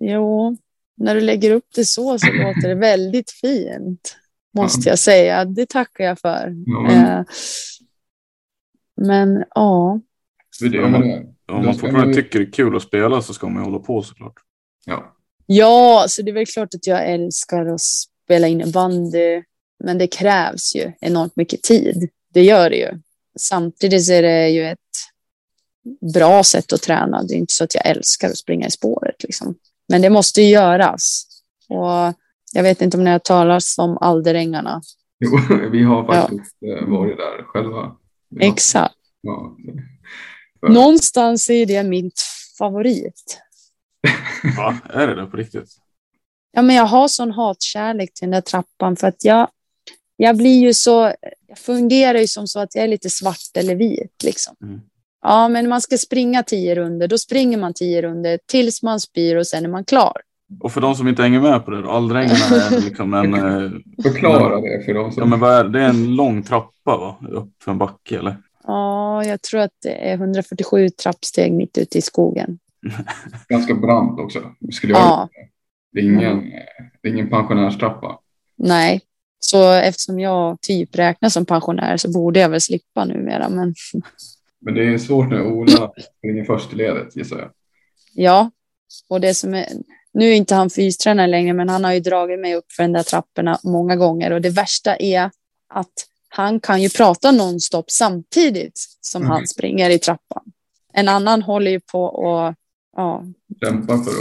Jo, när du lägger upp det så så låter det väldigt fint måste jag säga. Det tackar jag för. Ja, men... Eh, men ja. Det, om man, om man fortfarande tycker det är kul att spela så ska man ju hålla på såklart. Ja. Ja, så det är väl klart att jag älskar att spela innebandy. Men det krävs ju enormt mycket tid. Det gör det ju. Samtidigt är det ju ett bra sätt att träna. Det är inte så att jag älskar att springa i spåret. Liksom. Men det måste ju göras. Och jag vet inte om ni har talat om Alderängarna. Jo, vi har faktiskt ja. Eh, varit där själva. Ja. Exakt. Ja. Någonstans är det min favorit. Va? Är det det på riktigt? Ja, men jag har sån hatkärlek till den där trappan för att jag, jag blir ju så, jag fungerar ju som så att jag är lite svart eller vit liksom. Mm. Ja, men man ska springa tio runder, då springer man tio runder tills man spyr och sen är man klar. Och för de som inte hänger med på det, Aldrängarna är liksom en... Eh, Förklara det för dem som... Ja, men vad är, det är en lång trappa va? upp för en backe eller? Ja, jag tror att det är 147 trappsteg mitt ute i skogen. Ganska brant också. Skulle jag ja. Det är ingen, det är ingen pensionärstrappa. Nej, så eftersom jag typ räknas som pensionär så borde jag väl slippa numera. Men, men det är svårt när Ola springer först i ledet gissar jag. Ja, och det som är, nu är inte han fystränare längre, men han har ju dragit mig upp för den där trapporna många gånger. Och det värsta är att han kan ju prata nonstop samtidigt som mm. han springer i trappan. En annan håller ju på och ja. Kämpa för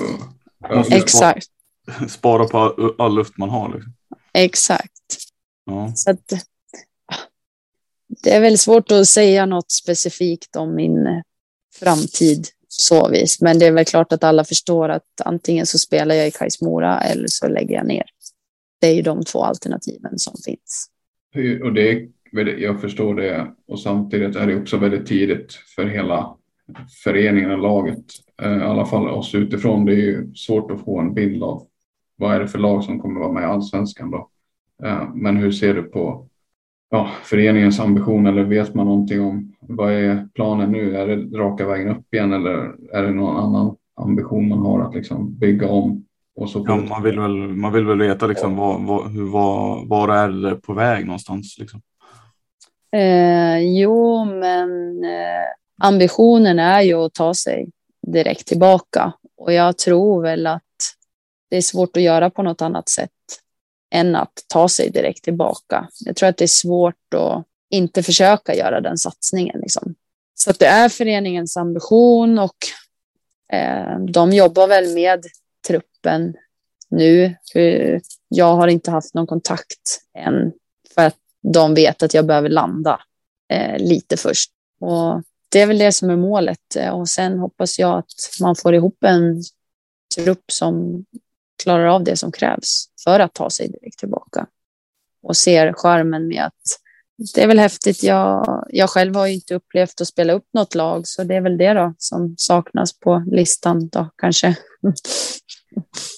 att. Exakt. Spara på all, all luft man har. Liksom. Exakt. Ja. Så att, det är väl svårt att säga något specifikt om min framtid så vis. Men det är väl klart att alla förstår att antingen så spelar jag i Kais Mora eller så lägger jag ner. Det är ju de två alternativen som finns. Och det är, jag förstår det och samtidigt är det också väldigt tidigt för hela föreningen och laget. Eh, I alla fall oss utifrån. Det är ju svårt att få en bild av vad är det för lag som kommer vara med i allsvenskan då. Eh, men hur ser du på ja, föreningens ambition eller vet man någonting om vad är planen nu? Är det raka vägen upp igen eller är det någon annan ambition man har att liksom bygga om? Och så ja, man, vill väl, man vill väl veta liksom var, var, hur, var, var är det på väg någonstans? Liksom. Eh, jo, men eh, ambitionen är ju att ta sig direkt tillbaka och jag tror väl att det är svårt att göra på något annat sätt än att ta sig direkt tillbaka. Jag tror att det är svårt att inte försöka göra den satsningen. Liksom. Så att det är föreningens ambition och eh, de jobbar väl med truppen nu. Eh, jag har inte haft någon kontakt än för att de vet att jag behöver landa eh, lite först. Och det är väl det som är målet och sen hoppas jag att man får ihop en trupp som klarar av det som krävs för att ta sig direkt tillbaka. Och ser skärmen med att det är väl häftigt. Jag, jag själv har ju inte upplevt att spela upp något lag, så det är väl det då som saknas på listan då kanske.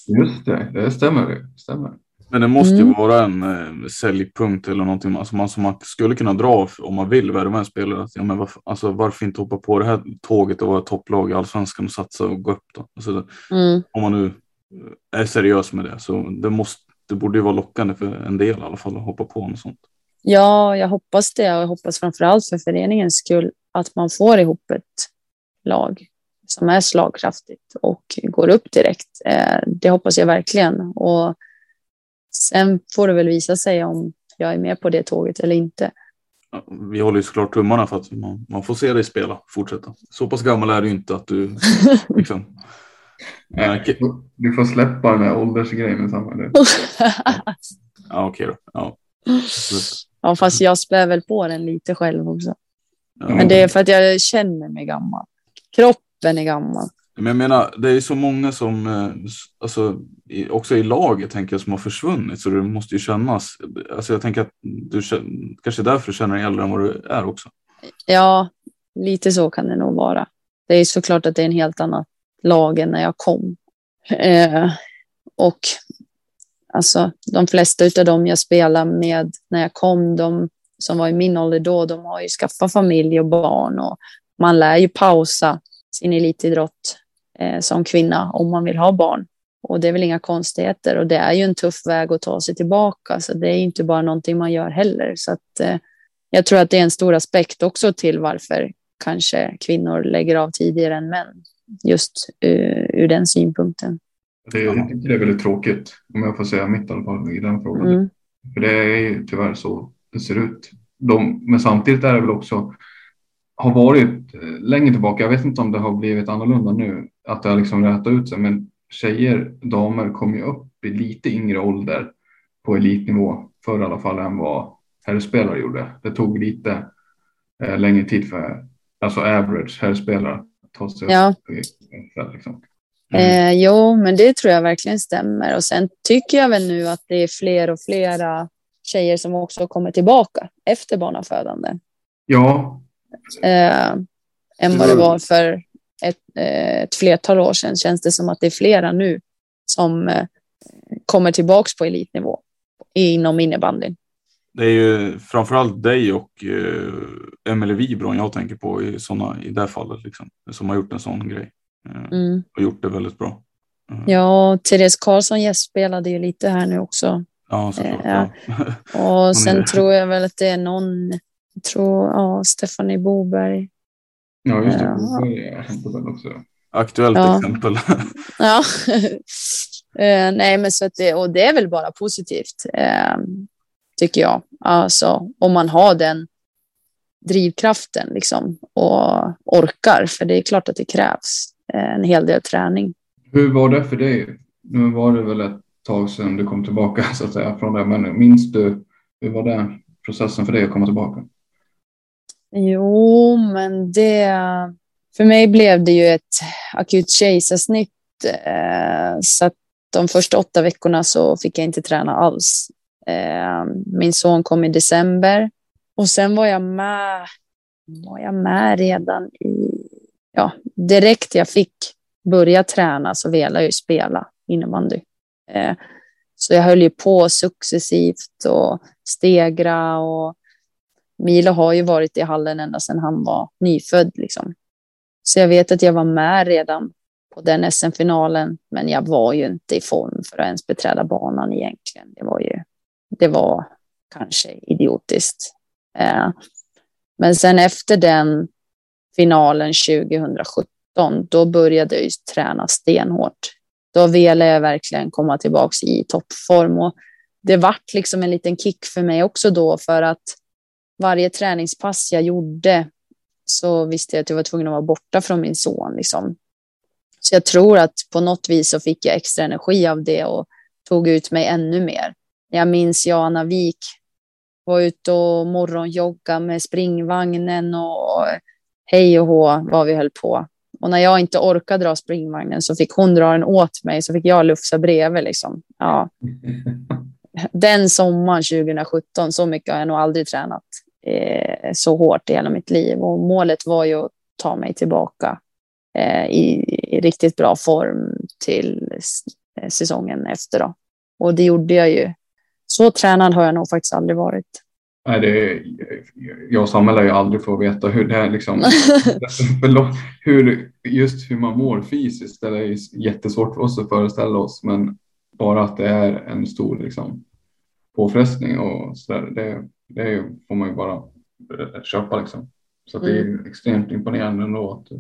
Just det, det stämmer. Det stämmer. Men det måste ju mm. vara en eh, säljpunkt eller någonting alltså man, som man skulle kunna dra om man vill värva en spelare. Att, ja, men varför, alltså, varför inte hoppa på det här tåget och vara topplag i allsvenskan och satsa och gå upp då? Alltså, mm. Om man nu är seriös med det så det, måste, det borde ju vara lockande för en del i alla fall att hoppa på något sånt. Ja, jag hoppas det och jag hoppas framför allt för föreningens skull att man får ihop ett lag som är slagkraftigt och går upp direkt. Eh, det hoppas jag verkligen. Och sen får det väl visa sig om jag är med på det tåget eller inte. Vi håller ju såklart tummarna för att man, man får se dig spela, fortsätta. Så pass gammal är du inte att du liksom, Du får släppa den här åldersgrejen i sammanhanget. ja, okej då. Ja. ja, fast jag spär väl på den lite själv också. Ja. Men det är för att jag känner mig gammal. Kroppen är gammal. Men jag menar, det är så många som, eh, alltså, också i laget tänker jag, som har försvunnit. Så det måste ju kännas. Alltså jag tänker att du kanske är därför du känner dig äldre än vad du är också. Ja, lite så kan det nog vara. Det är såklart att det är en helt annat lagen när jag kom. Eh, och alltså, de flesta av dem jag spelade med när jag kom, de som var i min ålder då, de har ju skaffat familj och barn och man lär ju pausa sin elitidrott eh, som kvinna om man vill ha barn. Och det är väl inga konstigheter och det är ju en tuff väg att ta sig tillbaka, så det är inte bara någonting man gör heller. Så att, eh, jag tror att det är en stor aspekt också till varför kanske kvinnor lägger av tidigare än män just uh, ur den synpunkten. Det, jag tycker det är väldigt tråkigt, om jag får säga mitt i alla fall i den frågan. Mm. För det är ju tyvärr så det ser ut. De, men samtidigt är det väl också, har varit eh, längre tillbaka, jag vet inte om det har blivit annorlunda nu, att det har liksom rätat ut sig, men tjejer, damer kom ju upp i lite yngre ålder på elitnivå, för i alla fall än vad herrspelare gjorde. Det tog lite eh, längre tid för alltså average herrspelare ta sig ja. upp liksom. Mm. Eh, jo, men det tror jag verkligen stämmer. Och sen tycker jag väl nu att det är fler och flera tjejer som också kommer tillbaka efter barnafödande. Ja. Eh, än vad det var för ett, eh, ett flertal år sedan känns det som att det är flera nu som eh, kommer tillbaka på elitnivå inom innebandyn det är ju framförallt dig och uh, Emelie Wibron jag tänker på i, såna, i det fallet, liksom, som har gjort en sån grej. Uh, mm. Och gjort det väldigt bra. Uh. Ja, Therese Karlsson gästspelade ju lite här nu också. Ja, såklart. Ja. och sen tror jag väl att det är någon, jag tror, ja, Stephanie Boberg. Ja, just det. Boberg är också. Aktuellt ja. exempel. ja. nej, men så att det, och det är väl bara positivt tycker jag. Alltså om man har den drivkraften liksom och orkar, för det är klart att det krävs en hel del träning. Hur var det för dig? Nu var det väl ett tag sedan du kom tillbaka så att säga från det, men minns du hur var det processen för dig att komma tillbaka? Jo, men det för mig blev det ju ett akut kejsarsnitt eh, så att de första åtta veckorna så fick jag inte träna alls. Eh, min son kom i december och sen var jag med, var jag med redan i, ja, direkt jag fick börja träna så ville jag ju spela innebandy. Eh, så jag höll ju på successivt och stegra och Milo har ju varit i hallen ända sedan han var nyfödd. Liksom. Så jag vet att jag var med redan på den SM-finalen, men jag var ju inte i form för att ens beträda banan egentligen. Det var ju, det var kanske idiotiskt. Eh, men sen efter den finalen 2017, då började jag träna stenhårt. Då ville jag verkligen komma tillbaka i toppform och det vart liksom en liten kick för mig också då för att varje träningspass jag gjorde så visste jag att jag var tvungen att vara borta från min son. Liksom. Så jag tror att på något vis så fick jag extra energi av det och tog ut mig ännu mer. Jag minns Jana Wik var ute och morgonjogga med springvagnen och hej och hå vad vi höll på. Och när jag inte orkade dra springvagnen så fick hon dra den åt mig så fick jag lufsa bredvid. Liksom. Ja. Den sommaren 2017, så mycket har jag nog aldrig tränat eh, så hårt i hela mitt liv. Och målet var ju att ta mig tillbaka eh, i, i, riktigt bra form till säsongen efter. Då. Och det gjorde jag ju. Så tränad har jag nog faktiskt aldrig varit. Nej, det, jag och Samuel lär ju aldrig få veta hur det är liksom, hur, just hur man mår fysiskt. Det är jättesvårt för oss att föreställa oss, men bara att det är en stor liksom, påfrestning och så där, det, det får man ju bara köpa liksom. Så mm. det är mm. extremt imponerande ändå att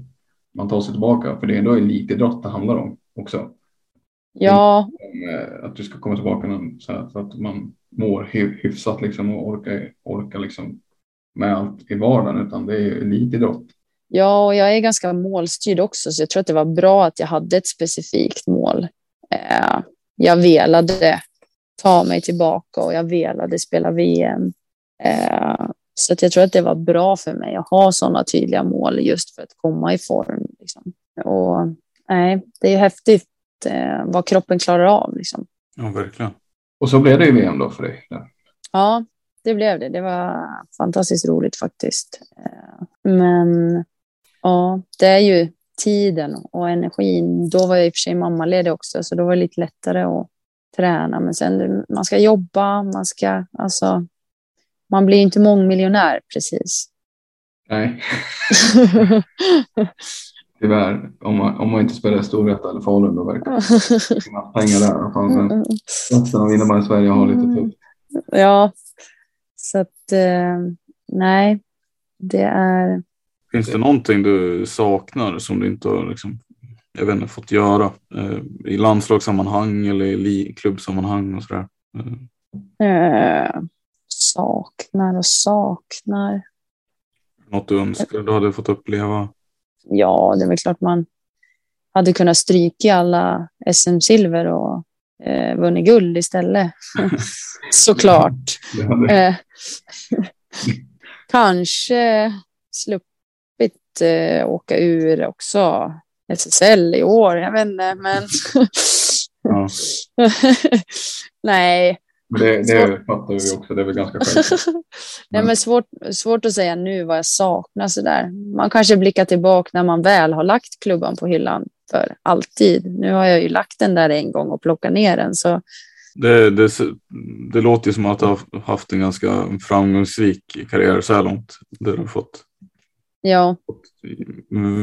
man tar sig tillbaka, för det är ändå elitidrott det handlar om också. Ja. Eh, att du ska komma tillbaka så, här, så att man mår hyfsat liksom och orkar, orkar liksom med allt i vardagen, utan det är ju elitidrott. Ja, och jag är ganska målstyrd också, så jag tror att det var bra att jag hade ett specifikt mål. Eh, jag velade ta mig tillbaka och jag velade spela VM. Eh, så att jag tror att det var bra för mig att ha sådana tydliga mål just för att komma i form. Liksom. Och nej, det är häftigt eh, vad kroppen klarar av. Liksom. Ja, verkligen. Och så blev det i VM då för dig? Ja. ja, det blev det. Det var fantastiskt roligt faktiskt. Eh, men ja, det är ju tiden och energin. Då var jag i och för sig mammaledig också, så då var det lite lättare att träna. Men sen man ska jobba, man ska alltså. Man blir inte mångmiljonär precis. Nej. Tyvärr, om man, om man inte spelar Storvreta eller Falun då verkar det finnas pengar där. Men resten av innebandy i Sverige har lite tufft. Ja, så att eh, nej, det är. Finns det någonting du saknar som du inte har liksom, jag vet inte, fått göra eh, i landslagssammanhang eller i klubbsammanhang och sådär? Eh, saknar och saknar. Något du önskar du hade fått uppleva? Ja, det är väl klart man hade kunnat stryka alla SM-silver och eh, vunnit guld istället. Såklart. Eh, kanske sluppit eh, åka ur också SSL i år. Jag vet inte, men. Nej, det, det fattar vi också, det är väl ganska självklart. Nej, men svårt, svårt att säga nu vad jag saknar sådär. Man kanske blickar tillbaka när man väl har lagt klubban på hyllan för alltid. Nu har jag ju lagt den där en gång och plockat ner den. Så... Det, det, det låter som att du har haft en ganska framgångsrik karriär så här långt. Där du har fått, ja.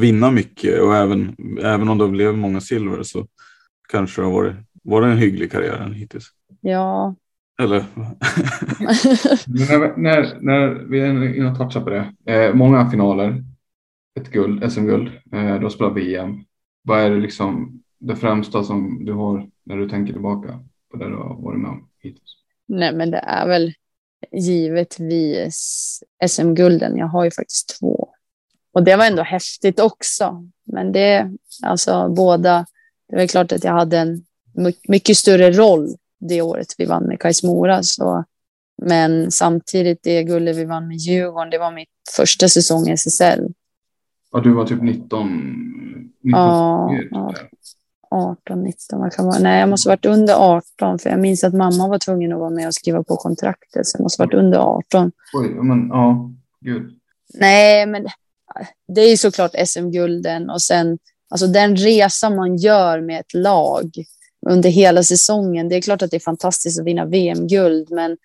vinna mycket och även, även om det blev många silver så kanske det har varit, varit en hygglig karriär hittills. Ja, eller? när, när, när vi är inne och touchar på det. Eh, många finaler, ett guld, SM-guld, eh, då spelar VM. Vad är det liksom det främsta som du har när du tänker tillbaka på det du har varit med om hittills? Nej, men det är väl givetvis SM-gulden. Jag har ju faktiskt två. Och det var ändå häftigt också. Men det, alltså båda, det är väl klart att jag hade en mycket större roll det året vi vann med Kais Mora. Så, men samtidigt, det guldet vi vann med Djurgården, det var mitt första säsong i SSL. Ja, du var typ 19? 19 ja, 18, 19, vad kan vara. Nej, jag måste ha varit under 18, för jag minns att mamma var tvungen att vara med och skriva på kontraktet, så jag måste ha varit under 18. Oj, men ja, gud. Nej, men det är ju såklart SM-gulden och sen alltså den resa man gör med ett lag under hela säsongen. Det är klart att det är fantastiskt att vinna VM-guld, men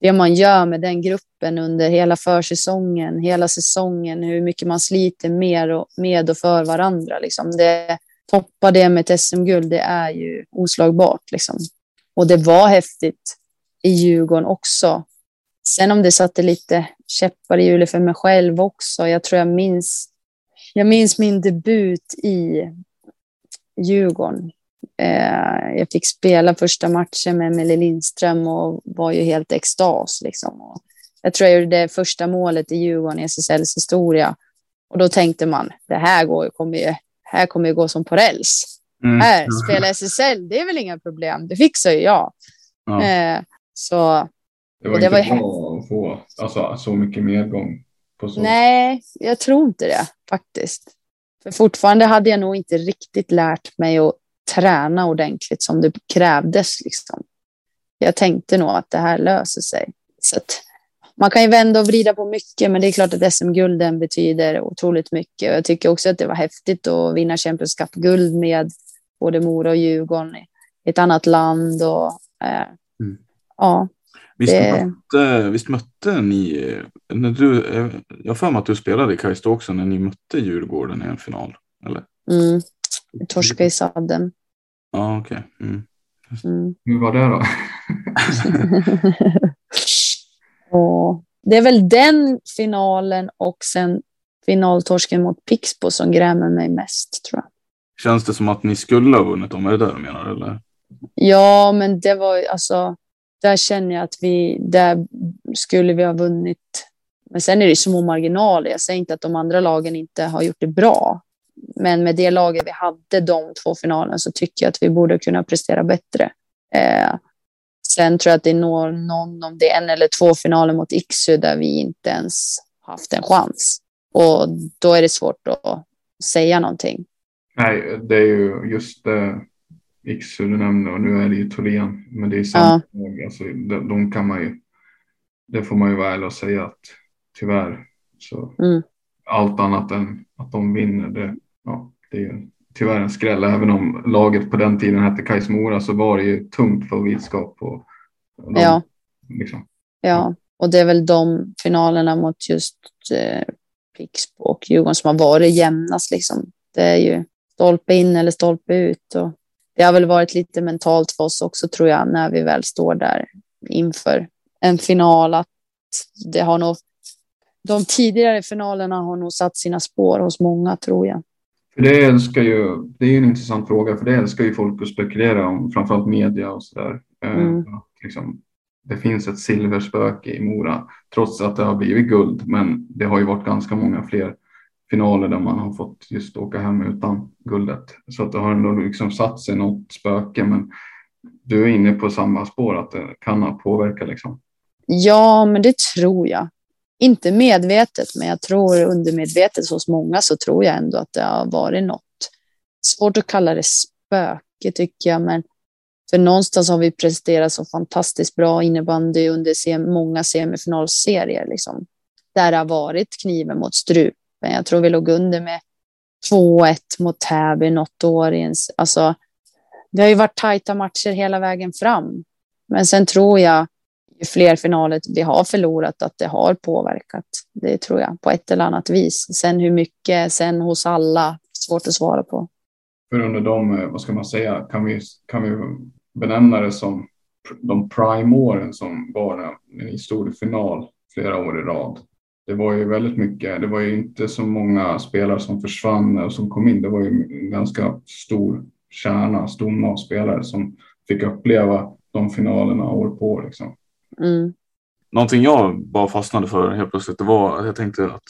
det man gör med den gruppen under hela försäsongen, hela säsongen, hur mycket man sliter mer och, med och för varandra. Liksom. Det, toppa det med ett SM-guld, det är ju oslagbart. Liksom. Och det var häftigt i Djurgården också. Sen om det satte lite käppar i hjulet för mig själv också. Jag tror jag minns, jag minns min debut i Djurgården. Eh, jag fick spela första matchen med Emelie Lindström och var ju helt extas. Liksom. Och jag tror jag gjorde det första målet i Djurgården i SSLs historia. Och då tänkte man, det här, går, kommer, ju, här kommer ju gå som på räls. Mm. Här, spela SSL, det är väl inga problem. Det fixar ju jag. Ja. Eh, så, det var det inte var bra att få alltså, så mycket medgång. På så. Nej, jag tror inte det faktiskt. För fortfarande hade jag nog inte riktigt lärt mig att träna ordentligt som det krävdes. Liksom. Jag tänkte nog att det här löser sig. Så att, man kan ju vända och vrida på mycket, men det är klart att SM-gulden betyder otroligt mycket. Jag tycker också att det var häftigt att vinna Champions Cup-guld med både Mora och Djurgården i ett annat land. Och, eh, mm. ja, Visst, det... mötte, visst mötte ni, när du, jag har för mig att du spelade i Kajstå också när ni mötte Djurgården i en final, eller? Mm, torska i sadden. Ja, okej. Okay. Mm. Mm. Hur var det då? och det är väl den finalen och sen finaltorsken mot Pixbo som grämer mig mest, tror jag. Känns det som att ni skulle ha vunnit dem? Är det det du menar? Eller? Ja, men det var alltså där känner jag att vi, där skulle vi ha vunnit. Men sen är det små marginaler. Jag säger inte att de andra lagen inte har gjort det bra. Men med det laget vi hade de två finalerna så tycker jag att vi borde kunna prestera bättre. Eh, sen tror jag att det är någon, om det är en eller två finaler mot Iksu där vi inte ens haft en chans. Och då är det svårt att säga någonting. Nej, det är ju just det Iksu du nämnde och nu är det ju Thorén. Men det är samma ja. alltså, de, de, kan man ju, det får man ju vara ärlig och säga att tyvärr så mm. allt annat än att de vinner det, ja, det är tyvärr en skräll. Även om laget på den tiden hette Kais Mora så var det ju tungt favoritskap. Och, och de, ja. Liksom. ja, och det är väl de finalerna mot just eh, Pixbo och Djurgården som har varit jämnast. Liksom. Det är ju stolpe in eller stolpe ut. Och det har väl varit lite mentalt för oss också tror jag när vi väl står där inför en final att det har nog de tidigare finalerna har nog satt sina spår hos många tror jag. Det älskar ju, det är ju en intressant fråga för det älskar ju folk att spekulera om, framförallt media och sådär. Eh, mm. liksom, det finns ett silverspöke i Mora trots att det har blivit guld, men det har ju varit ganska många fler finaler där man har fått just åka hem utan guldet. Så att det har ändå liksom satt sig något spöke. Men du är inne på samma spår att det kan ha påverkat liksom. Ja, men det tror jag. Inte medvetet, men jag tror undermedvetet hos många så tror jag ändå att det har varit något. Svårt att kalla det spöke tycker jag, men för någonstans har vi presterat så fantastiskt bra innebandy under många semifinalserier. Liksom. Där det har varit kniven mot strupen. jag tror vi låg under med 2-1 mot Täby något år. I en, alltså, det har ju varit tajta matcher hela vägen fram. Men sen tror jag, ju fler finaler vi har förlorat, att det har påverkat. Det tror jag på ett eller annat vis. Sen hur mycket, sen hos alla, svårt att svara på. För under de, eh, vad ska man säga, kan vi, kan vi benämna det som de prime-åren som var en stor final flera år i rad det var ju väldigt mycket. Det var ju inte så många spelare som försvann och som kom in. Det var ju en ganska stor kärna, stor masspelare spelare som fick uppleva de finalerna år på år. Liksom. Mm. Någonting jag bara fastnade för helt plötsligt, det var att jag tänkte att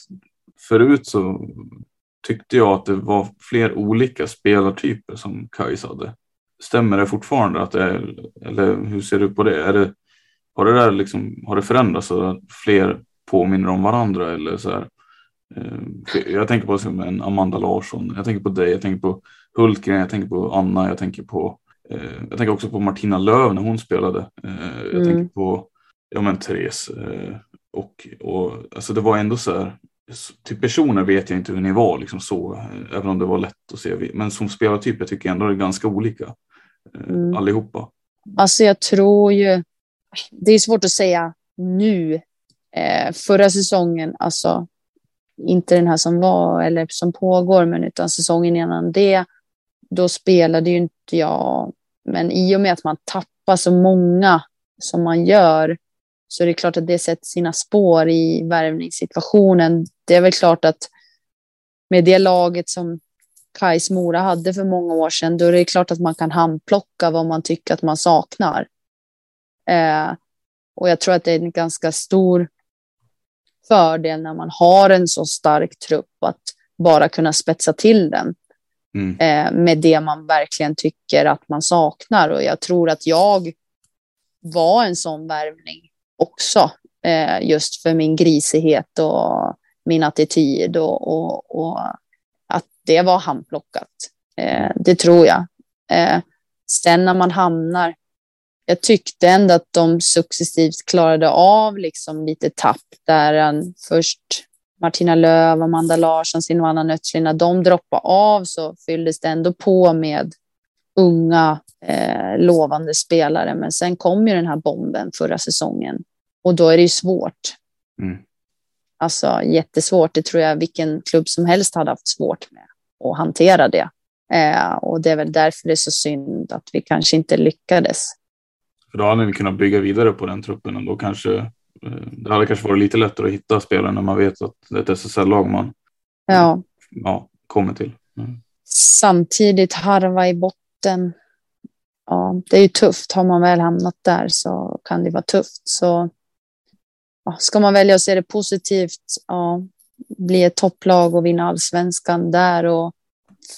förut så tyckte jag att det var fler olika spelartyper som Kais hade. Stämmer det fortfarande att det är, eller hur ser du på det? Är det har det där liksom, har det förändrats så att fler påminner om varandra eller så här. Eh, jag tänker på som en Amanda Larsson, jag tänker på dig, jag tänker på Hultgren, jag tänker på Anna, jag tänker på eh, jag tänker också på Martina Löv när hon spelade. Eh, jag mm. tänker på ja, men Therese. Och, och alltså det var ändå så här. Till personer vet jag inte hur ni var liksom så, även om det var lätt att se. Men som spelartyp jag tycker jag ändå det är ganska olika mm. allihopa. Alltså jag tror ju, det är svårt att säga nu, eh, förra säsongen, alltså inte den här som var eller som pågår, men utan säsongen innan det, då spelade ju inte jag. Men i och med att man tappar så många som man gör så är det klart att det sätter sina spår i värvningssituationen. Det är väl klart att med det laget som Kais Mora hade för många år sedan, då är det klart att man kan handplocka vad man tycker att man saknar. Eh, och jag tror att det är en ganska stor fördel när man har en så stark trupp att bara kunna spetsa till den mm. eh, med det man verkligen tycker att man saknar. Och jag tror att jag var en sån värvning också, eh, just för min grisighet och min attityd och, och, och att det var handplockat. Eh, det tror jag. Eh, sen när man hamnar jag tyckte ändå att de successivt klarade av liksom lite tapp där. Eh, först Martina Löv, Amanda Larsson, Silvana Nötslina, när de droppade av så fylldes det ändå på med unga eh, lovande spelare. Men sen kom ju den här bomben förra säsongen och då är det ju svårt. Mm. Alltså jättesvårt. Det tror jag vilken klubb som helst hade haft svårt med att hantera det. Eh, och det är väl därför det är så synd att vi kanske inte lyckades. För då hade ni kunnat bygga vidare på den truppen och då kanske eh, det hade kanske varit lite lättare att hitta spelare när man vet att det är ett SSL-lag man ja. Ja, kommer till. Mm. Samtidigt harva i botten. Ja, det är ju tufft. Har man väl hamnat där så kan det vara tufft. Så ja, ska man välja att se det positivt, ja, bli ett topplag och vinna allsvenskan där och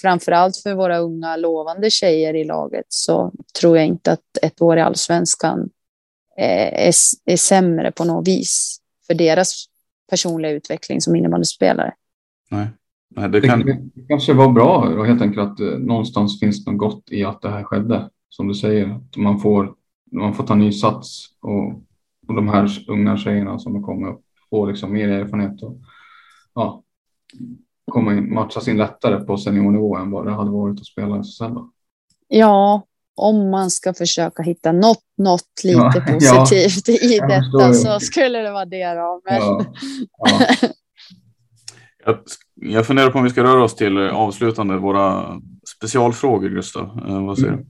framför allt för våra unga lovande tjejer i laget så tror jag inte att ett år i allsvenskan eh, är, är, är sämre på något vis för deras personliga utveckling som innebandyspelare. Nej. Nej, det, kan... det, kanske var bra och helt enkelt att eh, någonstans finns något gott i att det här skedde. Som du säger, att man får, man får ta ny sats och, och de här unga tjejerna som kommer upp får liksom mer erfarenhet och ja, komma in, matcha sin lättare på seniornivå än vad det hade varit att spela i SSL. Ja, om man ska försöka hitta något, något lite ja, positivt ja, i detta så skulle det vara det då. Men... Ja, jag, funderar på om vi ska röra oss till avslutande våra specialfrågor, Gustav. Eh, vad säger du?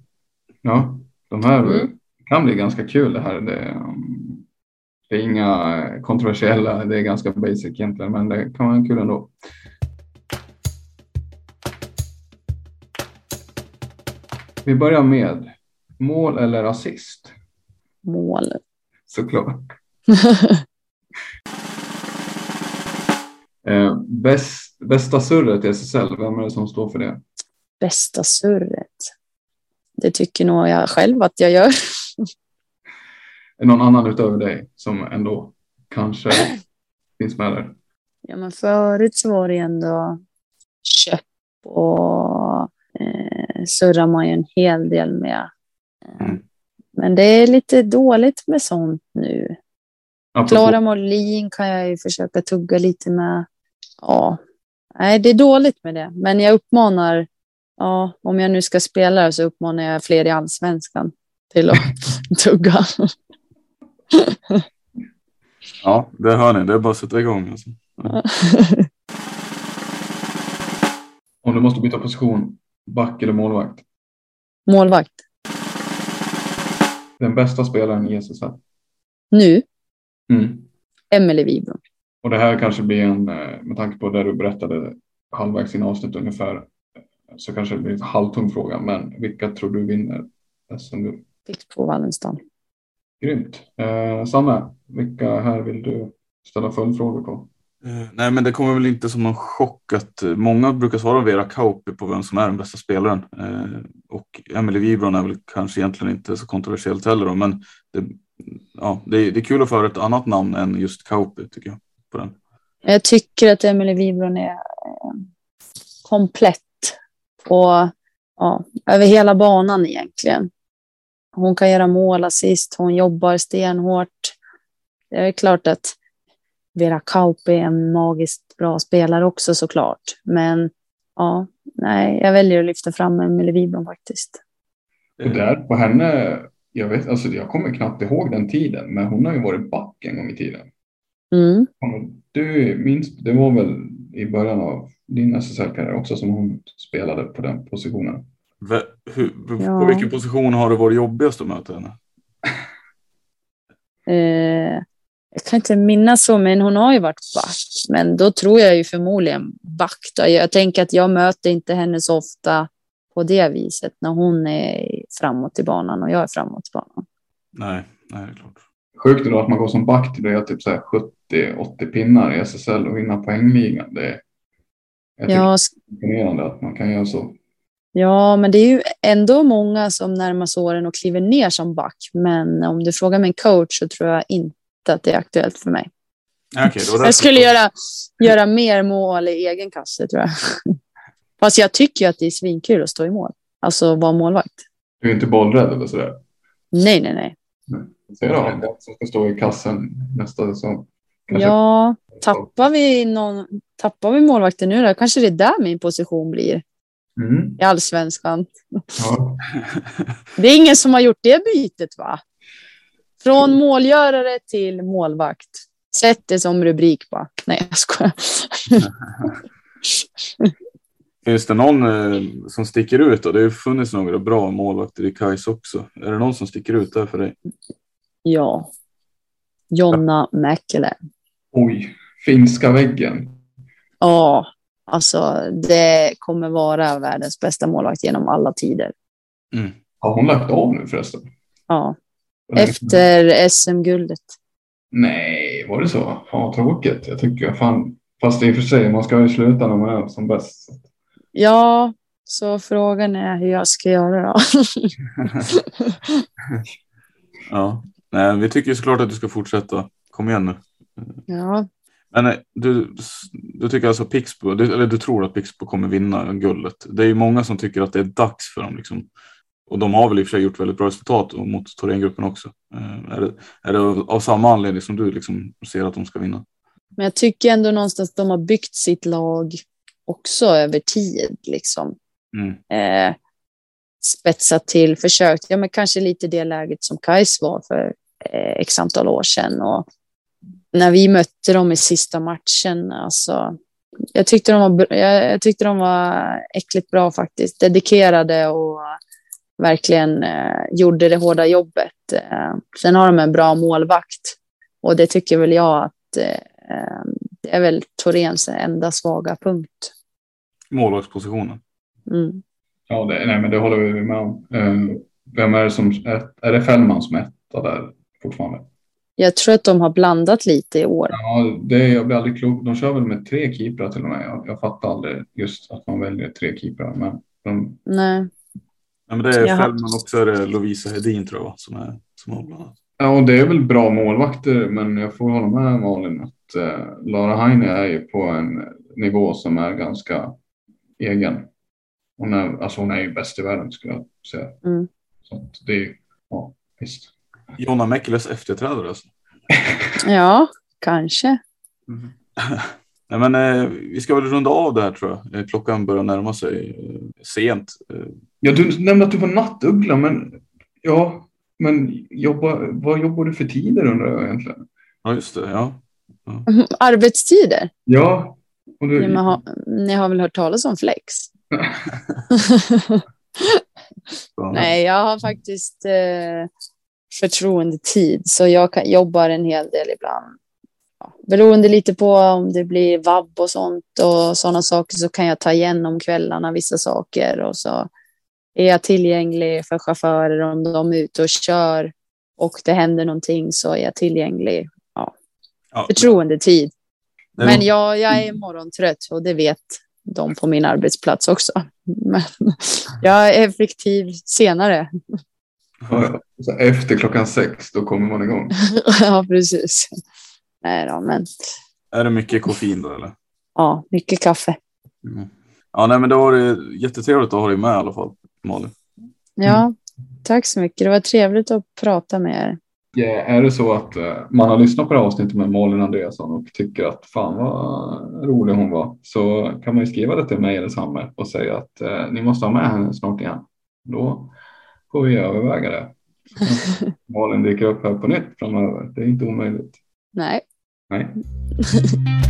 Ja, de här mm. kan bli ganska kul det här. Det, det är inga kontroversiella, det är ganska basic egentligen, men det kan vara kul ändå. Vi börjar med mål eller assist? Mål. Såklart. eh, bäst, bästa surret i SSL, vem är det som står för det? Bästa surret? Det tycker nog jag själv att jag gör. är någon annan utöver dig som ändå kanske finns med där? Ja, men förut så var det ändå köp och surrar man ju en hel del med. Mm. Men det är lite dåligt med sånt nu. Klara Molin kan jag ju försöka tugga lite med. Ja, nej, det är dåligt med det. Men jag uppmanar, ja, om jag nu ska spela så uppmanar jag fler i allsvenskan till att tugga. ja, det hör ni. Det är bara att sätta igång. Alltså. Om du måste byta position, Back eller målvakt? Målvakt. Den bästa spelaren i SSL? Nu? Mm. Emelie Wibron. Och det här kanske blir en, eh, med tanke på det du berättade halvvägs in avsnitt ungefär, så kanske det blir en halvtung fråga, men vilka tror du vinner SM-guld? Pixbo Wallenstam. Grymt. Eh, Sanna, vilka här vill du ställa följdfrågor på? Uh, nej, men det kommer väl inte som någon chock att uh, många brukar svara Vera Kauppi på vem som är den bästa spelaren. Och Emily Wibron är väl kanske egentligen inte så kontroversiellt heller då, men det, ja, det, är, det är kul att föra ett annat namn än just Kauppi tycker jag. På den. Jag tycker att Emily Wibron är komplett och ja, över hela banan egentligen. Hon kan göra mål, assist, hon jobbar stenhårt. Det är klart att Vera Kauppi är en magiskt bra spelare också såklart. Men ja, nej, jag väljer att lyfta fram Emelie Wibron faktiskt. Och där på henne jag vet, alltså jag kommer knappt ihåg den tiden, men hon har ju varit back en gång i tiden. Mm. Du minns, det var väl i början av din SSL-karriär också som hon spelade på den positionen? Ve, hur, Ja. På vilken position har det varit jobbigast att möta henne? Eh, jag kan inte minnas så, men hon har ju varit back. Men då tror jag ju förmodligen back. Då. Jag tänker att jag möter inte henne så ofta på det viset när hon är framåt i banan och jag är framåt i banan. Nej, nej det är klart. Sjukt då att man går som back till det är typ så här 70-80 pinnar i SSL och vinna poängligan. Det är, Ja, det är imponerande att man kan göra så. Ja, men det är ju ändå många som närmar sig åren och kliver ner som back. Men om du frågar min coach så tror jag inte att det är aktuellt för mig. Var Jag skulle göra, göra mer mål i egen kasse tror jag. Fast jag tycker ju att det är svinkul att stå i mål. Alltså vara målvakt. Du är inte bollrädd eller sådär. Nej, nej, nej. Se då, den som ska stå i kassen nästa säsong. Kanske- Ja, tappar vi, någon, tappar vi målvakten nu då? Kanske det är där min position blir Mm. i allsvenskan. Ja. Det är ingen som har gjort det bytet va? Från målgörare till målvakt. Sätt det som rubrik bara. Nej, jag skojar. Finns det någon eh, som sticker ut? Då? Det har ju funnits några bra målvakter i Kais också. Är det någon som sticker ut där för dig? Ja. Jonna Mäkelä. Oj, finska väggen. Ja, alltså det kommer vara världens bästa målvakt genom alla tider. Mm. Har hon lagt av nu förresten? Ja, efter SM-guldet. Nej, var det så? Fan tråkigt. Jag tycker fan. Fast i och för sig, man ska ju sluta när man är som bäst. Ja, så frågan är hur jag ska göra då. Ja. Nej, vi tycker ju såklart att du ska fortsätta. Kom igen nu. ja, Men eh, du, du tycker alltså Pixbo, eller du tror att Pixbo kommer vinna guldet. Det är ju många som tycker att det är dags för dem. Liksom. Och de har väl i och för sig gjort väldigt bra resultat mot Thorengruppen också. Eh, är, det, är det av, samma anledning som du liksom ser att de ska vinna? men jag tycker ändå någonstans att de har byggt sitt lag också över tid. Liksom. Mm. eh, spetsat till, försökt, ja men kanske lite det läget som Kais var för x antal år sedan. Och när vi mötte dem i sista matchen, alltså, jag tyckte de var, jag, jag tyckte de var äckligt bra faktiskt, dedikerade och verkligen eh, gjorde det hårda jobbet. Eh, sen har de en bra målvakt och det tycker väl jag att eh, det är väl Torens enda svaga punkt. Målvaktspositionen. Mm. Ja, det, nej, men det håller vi med om. Eh, Vem är det som är, är det Fällman som är etta där fortfarande? Jag tror att de har blandat lite i år. Ja, det jag blir aldrig klok. De kör väl med tre keeprar till och med. Jag, jag fattar aldrig just att man väljer tre keeprar. Men de, Nej. Ja, men det är. Fällman och så är det Lovisa Hedin tror jag som, är, som har ja, och det är väl bra målvakter, men jag får hålla med Malin att eh, Lara Heine är ju på en nivå som är ganska egen. Hon är, alltså hon är ju bäst i världen skulle jag säga. Mm. Så att det är, ja, visst. Jonna Mäkeles efterträdare alltså. Ja, kanske. Nej, men, eh, vi ska väl runda av det här tror jag. Eh, Klockan börjar närma sig eh, sent. Eh, Ja, du nämnde att du var nattuggla, men ja, men jobba, vad jobbar du för tider undrar jag egentligen? ja, just det. Ja. Arbetstider? Ja, du, Ja, men ha, ni har väl hört talas om flex? Nej, jag har faktiskt eh, förtroendetid, så jag kan, jobbar en hel del ibland. Ja, beroende lite på om det blir vabb och sånt och sådana saker så kan jag ta igen om kvällarna vissa saker och så är jag tillgänglig för chaufförer om de är ute och kör och det händer någonting så är jag tillgänglig. ja, Förtroendetid. det är Men nog- jag, jag är morgontrött och det vet de på min arbetsplats också. Men jag är effektiv senare. Ja, efter klockan sex, då kommer man igång. ja, precis. Nej då, men Är det mycket koffein då eller? ja, mycket kaffe. Mm. Ja, nej, men det var det jättetrevligt att ha dig med i alla fall, Malin. Ja, tack så mycket. Det var trevligt att prata med er. Ja, är det så att eh, man har lyssnat på det här avsnittet med Malin Andreasson och tycker att fan vad rolig hon var så kan man ju skriva det till mig eller Samme och säga att eh, ni måste ha med henne snart igen. Då får vi överväga det. Malin dyker upp här på nytt framöver. Det är inte omöjligt. Nej. Nej.